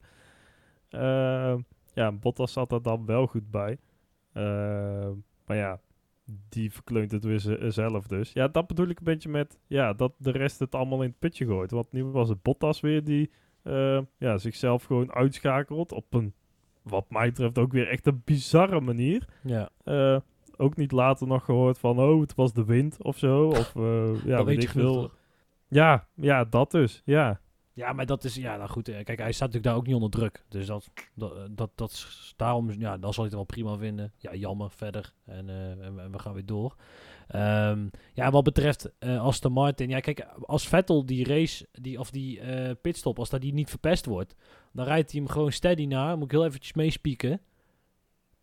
Ja, Bottas zat er dan wel goed bij. Maar ja, die verkleunt het weer ze- zelf dus. Ja, dat bedoel ik een beetje met, ja, dat de rest het allemaal in het putje gooit. Want nu was het Bottas weer die, ja, zichzelf gewoon uitschakelt op een wat mij betreft ook weer echt een bizarre manier. Ja. Ook niet later nog gehoord van, oh, het was de wind of zo. Of, eh, ja, dat weet weet je ik veel. toch? Ja, ja, dat dus. Ja, Ja, maar dat is, ja, nou goed. eh, Kijk, hij staat natuurlijk daar ook niet onder druk. Dus dat, dat, eh, dat, dat is- daarom, ja, dan zal hij het wel prima vinden. Ja, jammer, verder. En, en, en we gaan weer door. Ehm, ja, wat betreft eh Aston Martin. Ja, kijk, als Vettel die race, die, of die pitstop, als dat die niet verpest wordt, dan rijdt hij hem gewoon steady naar. Moet ik heel eventjes meespieken.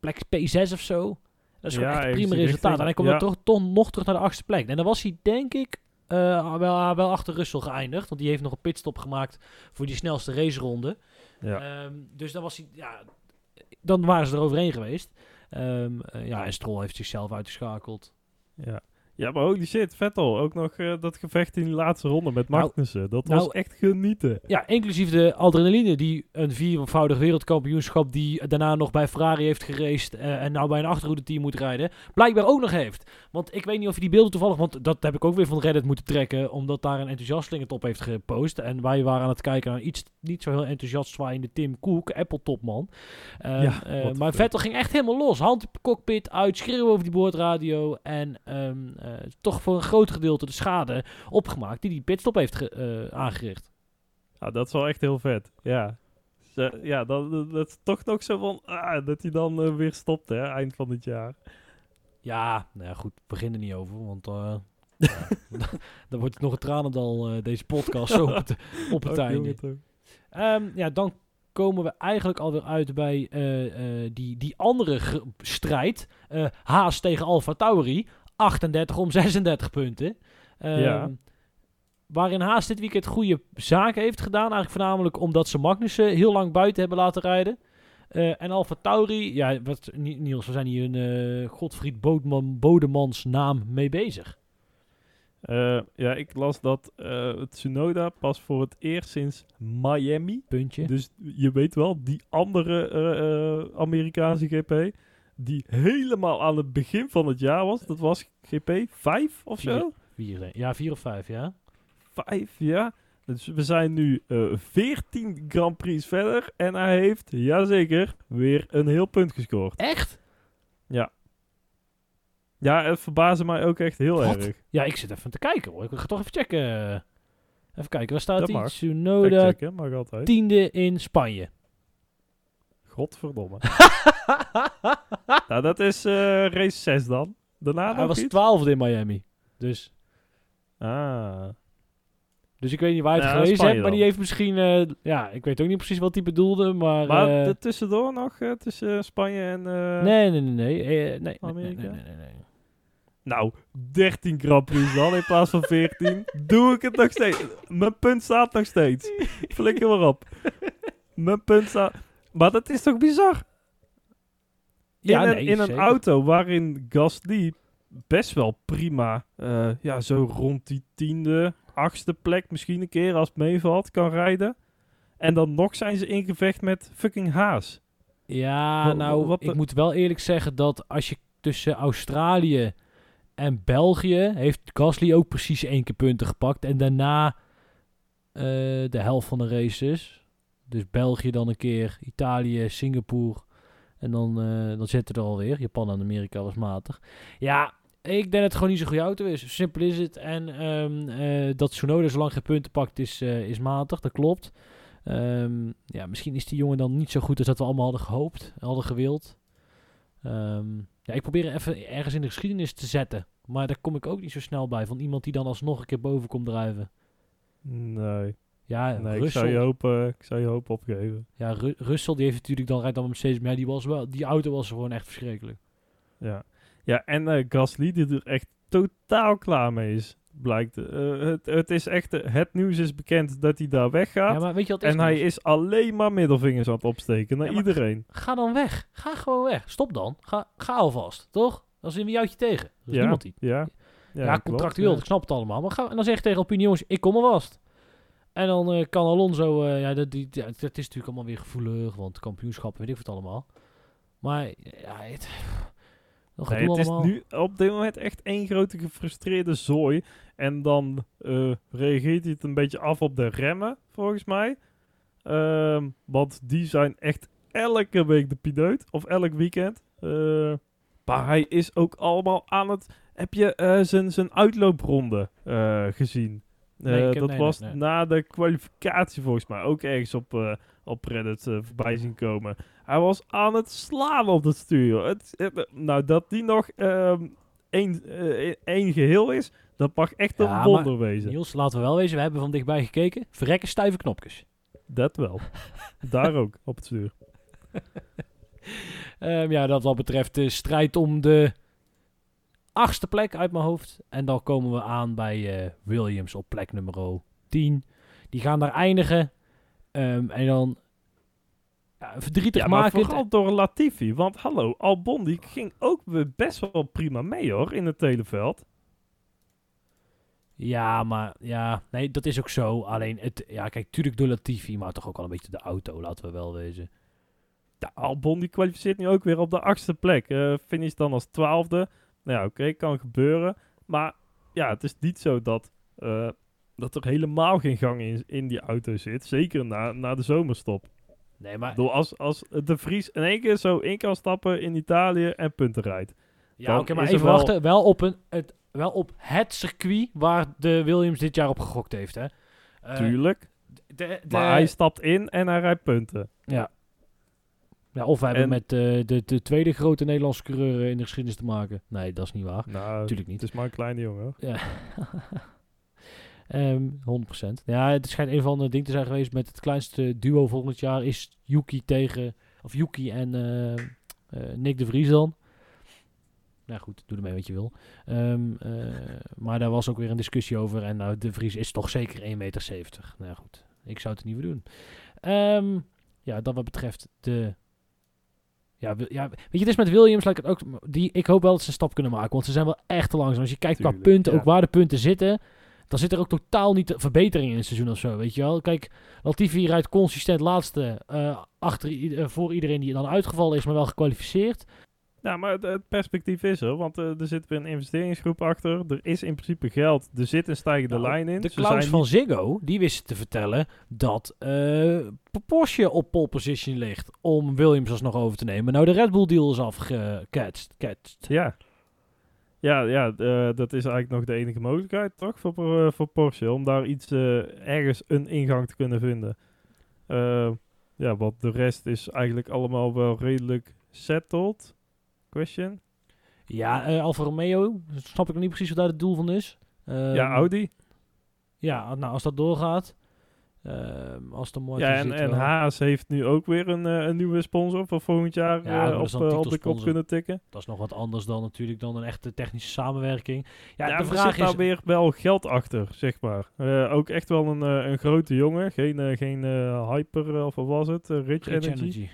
Plek P6 of zo. Dat is gewoon Ja, echt prima resultaat. En hij komt ja. dan toch, toch nog terug naar de achtste plek. En dan was hij, denk ik, eh, wel, wel achter Russell geëindigd. Want die heeft nog een pitstop gemaakt voor die snelste raceronde. ja. Ehm, dus dan was hij, ja, dan waren ze er overheen geweest. Ehm, eh, ja, en Stroll heeft zichzelf uitgeschakeld. ja. Ja, maar holy shit, Vettel. Ook nog eh, dat gevecht in die laatste ronde met Nou, Magnussen. dat nou, was echt genieten. Ja, inclusief de adrenaline die een viervoudig wereldkampioenschap die daarna nog bij Ferrari heeft geraced eh, en nou bij een achterhoede team moet rijden, blijkbaar ook nog heeft. Want ik weet niet of je die beelden toevallig, want dat heb ik ook weer van Reddit moeten trekken, omdat daar een enthousiasteling het op heeft gepost. En wij waren aan het kijken naar iets niet zo heel enthousiast zwaaiende Tim Cook, Apple-topman. Ehm, Ja, eh, maar Vettel ging echt helemaal los. Hand op de cockpit uit, schreeuwen over die boordradio en ehm, eh, toch voor een groot gedeelte de schade opgemaakt die die pitstop heeft ge- eh, aangericht. Ja, dat is wel echt heel vet. Ja. Ze- ja, dat, is toch nog zo van, ah, dat hij dan eh, weer stopt, hè, eind van het jaar. Ja, nou ja, goed, begin er niet over, want eh, ja, dan wordt het nog een tranendal, eh deze podcast, zo op het, op het Ook einde. Ehm, ja, dan komen we eigenlijk alweer uit bij eh, eh, die, die andere strijd. Eh, Haas tegen Alfa Tauri, 38 om 36 punten. Ehm, Ja. Waarin Haas dit weekend goede zaken heeft gedaan. Eigenlijk voornamelijk omdat ze Magnussen heel lang buiten hebben laten rijden. Eh, en Alfa Tauri, ja, wat, Ni- Niels, we zijn hier een eh Godfried Bodeman, Bodemans naam mee bezig. Eh, ja, ik las dat Tsunoda pas voor het eerst sinds Miami Puntje. Dus je weet wel, die andere Amerikaanse GP, die helemaal aan het begin van het jaar was, dat was GP 5 of zo? Vier, ja, vier of vijf, ja. 5, ja. Dus we zijn nu eh 14 Grand Prix verder en hij heeft, jazeker, weer een heel punt gescoord. Echt? Ja, het verbaasde mij ook echt heel Wat? erg. Ja, ik zit even te kijken hoor. Ik ga toch even checken. Even kijken, waar staat hij? Tsunoda, altijd. tiende in Spanje. Godverdomme. nou, dat is eh, race 6 dan. Daarna Hij was iets? twaalfde in Miami. Dus Ah. Dus ik weet niet waar je het Ja, gelezen hebt, maar die heeft misschien... eh, ja, ik weet ook niet precies wat hij bedoelde, maar... Maar er tussendoor nog, tussen Spanje en... nee, nee, nee, nee, nee, nee, nee, Amerika? nee, nee, nee, nee. Nou, 13 Grand Prix dan in plaats van 14. Doe ik het nog steeds. Mijn punt staat nog steeds. Flikker maar op. Mijn punt staat... Maar dat is toch bizar? Ja, in een, nee, in een zeker. auto waarin Gasly best wel prima, eh, ja, zo rond die tiende, achtste plek misschien een keer als het meevalt, kan rijden. En dan nog zijn ze in gevecht met fucking Haas. Ja, nou, wat ik moet wel eerlijk zeggen dat als je tussen Australië en België heeft Gasly ook precies één keer punten gepakt. En daarna eh, de helft van de races. Dus België dan een keer, Italië, Singapore. En dan, eh, dan zitten er alweer. Japan en Amerika was matig. Ja, ik denk dat het gewoon niet zo'n goede auto is. Simpel is het. En ehm, eh, dat Tsunoda zo lang geen punten pakt is, eh, is matig, dat klopt. Ehm, ja, misschien is die jongen dan niet zo goed als dat we allemaal hadden gehoopt, hadden gewild. Ehm, ja, ik probeer even ergens in de geschiedenis te zetten. Maar daar kom ik ook niet zo snel bij. Van iemand die dan alsnog een keer boven komt drijven. Nee, Ja, nee ik, zou je hoop, eh, ik zou je hoop opgeven. ja Ru- Russell die heeft natuurlijk dan rijdt dan met Mercedes. Maar ja, die, was wel, die auto was gewoon echt verschrikkelijk. Ja, ja en eh, Gasly die er echt totaal klaar mee is, blijkt. Eh, het, het is echt, eh, het nieuws is bekend dat hij daar weggaat. Ja, maar weet je wat en hij is alleen maar middelvingers aan het opsteken naar Ja, iedereen. Ga dan weg. Ga gewoon weg. Stop dan. Ga, ga alvast, toch? Dan zien we jou tegen. Er is ja, niemand die. ja, Ja, contractueel, ja. ik snap het allemaal. Maar ga, en dan zeg je tegen Alpine, jongens, ik kom alvast. En dan eh, kan Alonso, eh, ja, dat, die, dat is natuurlijk allemaal weer gevoelig, want kampioenschap, weet ik wat allemaal. Maar, ja, het, Nee, het is nu op dit moment echt één grote gefrustreerde zooi. En dan eh, reageert hij het een beetje af op de remmen, volgens mij. Ehm, want die zijn echt elke week de pineut. Of elk weekend. Maar hij is ook allemaal aan het... Heb je zijn zijn uitloopronde gezien? Nee, Eh, dat nee, was nee, nee. na de kwalificatie volgens mij. Ook ergens op, eh, op Reddit eh, voorbij zien komen. Hij was aan het slaan op het stuur. Het, het- nou, dat die nog ehm, één, één geheel is, dat mag echt Ja, een maar wonder wezen. Niels, laten we wel wezen, we hebben van dichtbij gekeken. Verrekken stijve knopjes. Dat wel. Daar ook, op het stuur. Ehm, ja, dat wat betreft de strijd om de achtste plek uit mijn hoofd. En dan komen we aan bij eh, Williams op plek nummer 10. Die gaan daar eindigen. Ehm, en dan ja, verdrietig Ja, maar maken. vooral door Latifi. Want hallo, Albon die ging ook best wel prima mee hoor, in het hele veld. Ja, maar ja, nee, dat is ook zo. Alleen, het, ja, kijk, tuurlijk door Latifi, maar toch ook wel een beetje de auto, laten we wel wezen. Ja, Albon die kwalificeert nu ook weer op de achtste plek. Eh finish dan als twaalfde. Nou ja, oké, kan gebeuren. Maar ja, het is niet zo dat, eh, dat er helemaal geen gang in, in die auto zit. Zeker na, na de zomerstop. Nee, maar bedoel, als, als de Vries in één keer zo in kan stappen in Italië en punten rijdt. Ja, oké, maar even wel- wachten. Wel op, een, het, wel op het circuit waar de Williams dit jaar op gegokt heeft, hè? Eh, Tuurlijk. de, de, Maar hij stapt in en hij rijdt punten. ja. Ja. Of we hebben En- met eh, de, de tweede grote Nederlandse coureur eh, in de geschiedenis te maken. Nee, dat is niet waar. Nou, Natuurlijk niet. het is maar een kleine jongen. Ja. Ehm 100%. Ja, het schijnt een van de dingen te zijn geweest met het kleinste duo volgend jaar is Yuki tegen, of Yuki en eh, Nick de Vries dan. Nou goed, doe ermee wat je wil. Ehm, eh, maar daar was ook weer een discussie over. En nou, de Vries is toch zeker 1,70 meter. Nou goed, ik zou het niet meer doen. Ehm, ja, dat wat betreft de... Ja, ja, weet je, het is met Williams, ik, het ook, die, ik hoop wel dat ze een stap kunnen maken. Want ze zijn wel echt te langzaam. Als je kijkt Tuurlijk, qua punten, ja. ook waar de punten zitten... Dan zit er ook totaal niet verbetering in het seizoen of zo, weet je wel. Kijk, Latifi rijdt consistent laatste eh, achter, eh, voor iedereen die dan uitgevallen is, maar wel gekwalificeerd. Ja, maar het, het perspectief is er. Want eh, er zit weer een investeringsgroep achter. Er is in principe geld. Er zit een stijgende Nou, lijn in. De zijn van Ziggo, die wist te vertellen dat eh Porsche op pole position ligt om Williams alsnog over te nemen. Nou, de Red Bull deal is afgecatcht. catcht. Ja. Ja, ja eh, dat is eigenlijk nog de enige mogelijkheid, toch? Voor, voor Porsche. Om daar iets, ergens een ingang te kunnen vinden. Ja, want de rest is eigenlijk allemaal wel redelijk settled. Question? Ja, eh Alfa Romeo, snap ik nog niet precies wat daar het doel van is. Ehm, ja, Audi. Ja, nou, als dat doorgaat. ehm, als de mooi Ja, en, en Haas heeft nu ook weer een, eh, een nieuwe sponsor voor volgend jaar Ja, dat op, op de kop kunnen tikken. Dat is nog wat anders dan natuurlijk dan een echte technische samenwerking. Ja, Ja, de er vraag zit is... daar weer wel geld achter, zeg maar. Ook echt wel een, een grote jongen. Geen, geen hyper, of wat was het? Rich, Rich Energy. Energy.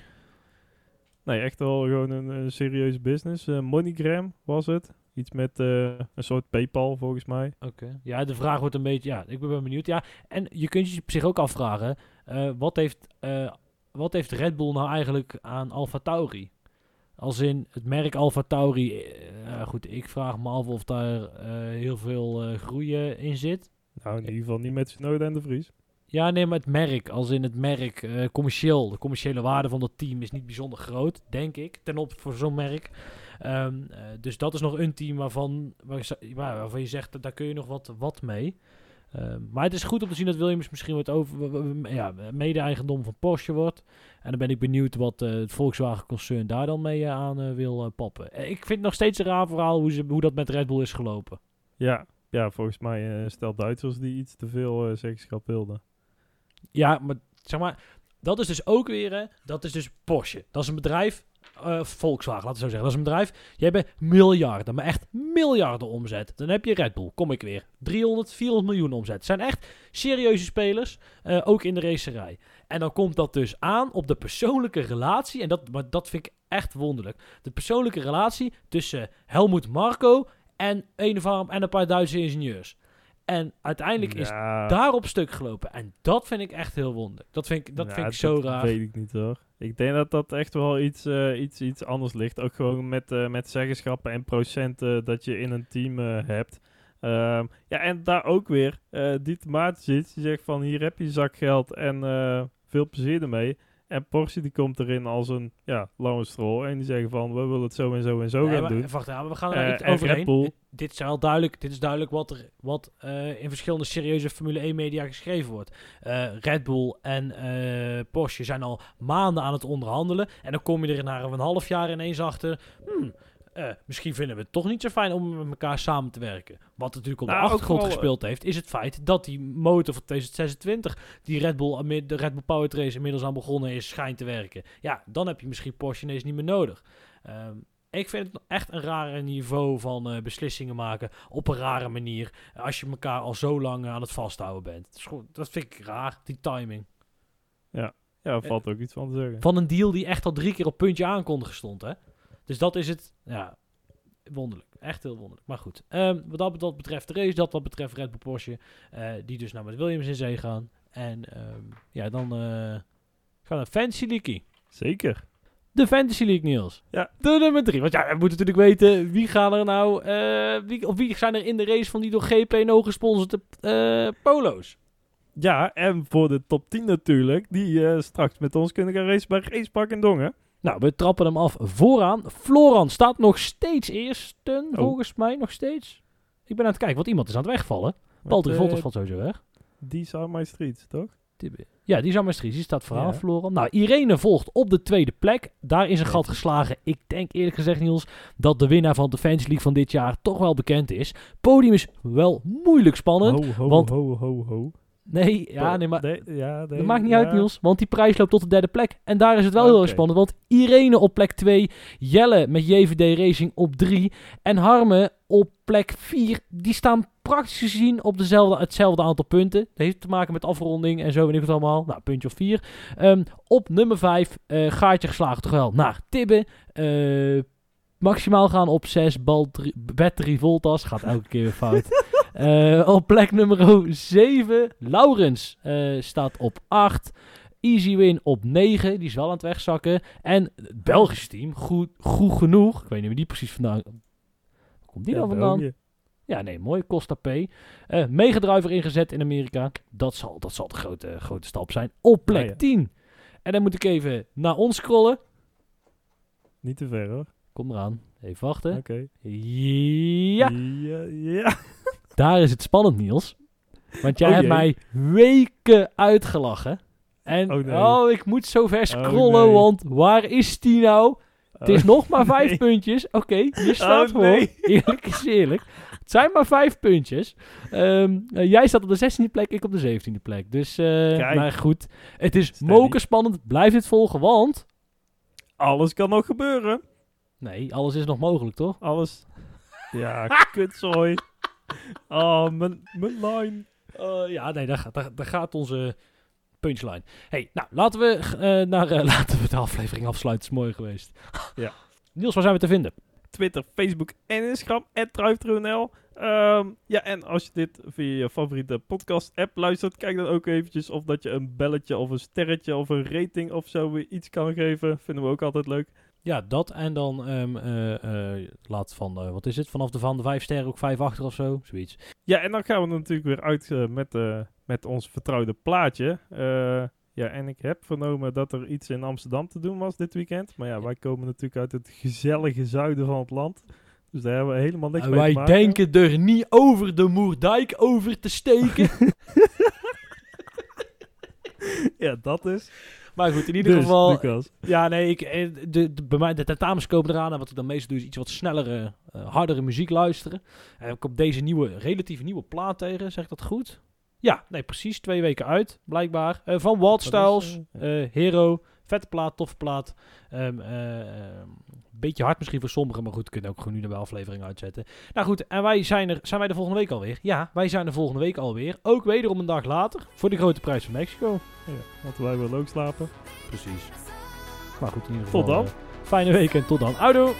Nee, echt wel gewoon een, een serieuze business. Eh, MoneyGram was het. Iets met eh, een soort Paypal, volgens mij. Oké. Ja, de vraag wordt een beetje... Ja, ik ben wel benieuwd. Ja, en je kunt je zich ook afvragen... eh, wat, heeft, eh, wat heeft Red Bull nou eigenlijk aan Alfa Tauri? Als in het merk Alfa Tauri... eh, goed, ik vraag me af of daar eh, heel veel eh groei in zit. Nou, in ieder geval niet met Snowden en de Vries. Ja, nee, maar het merk, als in het merk, eh, commercieel, de commerciële waarde van dat team is niet bijzonder groot, denk ik, ten opzichte voor zo'n merk. Ehm, eh, dus dat is nog een team waarvan, waar, waarvan je zegt, daar kun je nog wat, wat mee. Ehm, maar het is goed om te zien dat Williams misschien wat over, ja, mede-eigendom van Porsche wordt. En dan ben ik benieuwd wat eh, het Volkswagen-concern daar dan mee aan wil pappen. Ik vind het nog steeds een raar verhaal hoe, ze, hoe dat met Red Bull is gelopen. Ja, ja volgens mij eh stel Duitsers die iets te veel zeggenschap wilden. Ja, maar zeg maar, dat is dus ook weer, hè, dat is dus Porsche. Dat is een bedrijf, eh, Volkswagen, laten we zo zeggen. Dat is een bedrijf, je hebt miljarden, maar echt miljarden omzet. Dan heb je Red Bull, kom ik weer. 300, 400 miljoen omzet. Zijn echt serieuze spelers, eh, ook in de racerij. En dan komt dat dus aan op de persoonlijke relatie, en dat, maar dat vind ik echt wonderlijk. De persoonlijke relatie tussen Helmoet Marco en een, en een paar Duitse ingenieurs. En uiteindelijk is ja, daarop stuk gelopen. En dat vind ik echt heel wonderlijk. Dat vind ik, dat ja, vind ik zo raar. weet ik niet hoor. Ik denk dat dat echt wel iets, eh, iets, iets anders ligt. Ook gewoon met, eh, met zeggenschappen en procenten dat je in een team eh, hebt. Ehm, ja, en daar ook weer, eh Dieter Maartens die zegt van hier heb je zakgeld en eh, veel plezier ermee. En Porsche die komt erin als een ja, Lawrence Stroll en die zeggen van we willen het zo en zo en zo Nee, gaan maar, doen. Wacht, maar we gaan er en overheen. Red Bull. Dit, is wel duidelijk, dit is duidelijk wat er wat, eh, in verschillende serieuze Formule 1 media geschreven wordt. Eh, Red Bull en Porsche zijn al maanden aan het onderhandelen. En dan kom je er na een half jaar ineens achter. Hmm, eh, misschien vinden we het toch niet zo fijn om met elkaar samen te werken. Wat natuurlijk op Nou, de ook achtergrond wel, eh, gespeeld heeft, is het feit dat die motor van 2026, die Red Bull, de Red Bull Powertrace inmiddels aan begonnen is, schijnt te werken. Ja, dan heb je misschien Porsche ineens niet meer nodig. Ehm, ik vind het echt een rare niveau van eh, beslissingen maken op een rare manier. Als je elkaar al zo lang eh, aan het vasthouden bent. Dat, is gewoon- dat vind ik raar, die timing. Ja, daar valt ook iets van te zeggen. Van een deal die echt al drie keer op puntje aankondigen stond. Hè? Dus dat is het, ja, wonderlijk. Echt heel wonderlijk. Maar goed, ehm, wat dat, dat betreft de race, dat wat betreft Red Bull Porsche. eh, die dus nou met Williams in zee gaan. En ehm, ja, dan eh, gaan we Fantasy League. Zeker. De Fantasy League, Niels. Ja. De nummer drie. Want ja, we moeten natuurlijk weten wie gaan er nou... eh, wie, of wie zijn er in de race van die door GPNO gesponsorde polo's? Ja, en voor de top 10 natuurlijk, die straks met ons kunnen gaan racen bij Racepark in Dongen. Nou, we trappen hem af vooraan. Floran staat nog steeds eersten, Oh. volgens mij nog steeds. Ik ben aan het kijken, want iemand is aan het wegvallen. Valtteri Met, eh, Bottas valt sowieso weg. These are my streets, toch? Ja, die is aan mijn street. Die staat vooraan, Ja. Floran. Nou, Irene volgt op de tweede plek. Daar is een gat geslagen. Ik denk eerlijk gezegd, Niels, dat de winnaar van de Fans League van dit jaar toch wel bekend is. Podium is wel moeilijk spannend. Ho, ho, want- ho, ho, ho. Nee, ja, nee, maar Nee, ja, nee, Dat maakt niet ja. uit, Niels. Want die prijs loopt tot de derde plek. En daar is het wel heel erg spannend. Want Irene op plek 2. Jelle met JVD Racing op 3. En Harme op plek 4. Die staan praktisch gezien op dezelfde, hetzelfde aantal punten. Dat heeft te maken met afronding en zo weet ik het allemaal. Nou, puntje of 4. op nummer 5. eh gaatje geslagen toch wel naar Tibbe. Eh, maximaal gaan op 6. Battery Voltas. Gaat elke keer weer fout. Eh, op plek nummer 7, Laurens eh, staat op 8. Easy Win op 9, die is wel aan het wegzakken. En het Belgische team, goed, goed genoeg. Ik weet niet wie die precies vandaan... Waar komt die Ja, dan vandaan? België. Ja, nee, mooi. Costa P. Eh Megadriver ingezet in Amerika. Dat zal, dat zal de grote, grote stap zijn. Op plek Ah, ja. 10. En dan moet ik even naar ons scrollen. Niet te ver hoor. Kom eraan. Even wachten. Oké. Ja, Ja, ja. Daar is het spannend, Niels. Want jij Oh hebt mij weken uitgelachen. En Oh oh, nee. ik moet zo ver scrollen, nee. want waar is die nou? Het is Oh, nog maar vijf nee. puntjes. Oké, hier staat Oh, voor. Eerlijk is eerlijk. Het zijn maar vijf puntjes. Ehm, eh, jij staat op de 16e plek, ik op de 17e plek. Dus, eh Kijk. maar goed. Het is Steady. moken spannend. Blijf dit volgen, want... Alles kan nog gebeuren. Nee, alles is nog mogelijk, toch? Alles. Ja, kutzooi. Oh, mijn, mijn line. Eh, ja, nee, daar, gaat- daar, daar gaat onze punchline. hey, nou, laten we, eh, naar, eh, laten we de aflevering afsluiten. is mooi geweest. Ja. Niels, waar zijn we te vinden? Twitter, Facebook en Instagram. @druiftruinl. Ehm ja, en als je dit via je favoriete podcast-app luistert, kijk dan ook eventjes of dat je een belletje of een sterretje of een rating of zo weer iets kan geven. Vinden we ook altijd leuk. Ja, dat en dan ehm, eh, eh, laat van, wat is het, vanaf de van de vijf sterren ook vijf achter of zo, zoiets. Ja, en dan gaan we natuurlijk weer uit eh, met, met ons vertrouwde plaatje. Ja, en ik heb vernomen dat er iets in Amsterdam te doen was dit weekend. Maar ja, wij komen natuurlijk uit het gezellige zuiden van het land. Dus daar hebben we helemaal niks En mee te wij denken er niet over de Moerdijk over te steken. Ja, dat is. Maar goed, in ieder Dus, geval, Lucas. Ja, nee, ik, eh, de, de, bij mij, de tentamens komen eraan. En wat ik dan meestal doe, is iets wat snellere, eh, hardere muziek luisteren. En ik op deze nieuwe, relatief nieuwe plaat tegen. Zeg ik dat goed? Ja, nee, precies. Twee weken uit, blijkbaar. Eh, van is, Styles, Hero. Vette plaat, toffe plaat. Ehm eh, ehm, beetje hard misschien voor sommigen, maar goed, kunnen ook gewoon nu de aflevering uitzetten. Nou goed, en wij zijn er, zijn wij de volgende week alweer? Ja, wij zijn er volgende week alweer. Ook wederom een dag later, voor de grote prijs van Mexico. Ja, want wij willen ook slapen. Precies. Maar goed, in ieder Tot geval. dan. eh, fijne week en tot dan. Oudoe!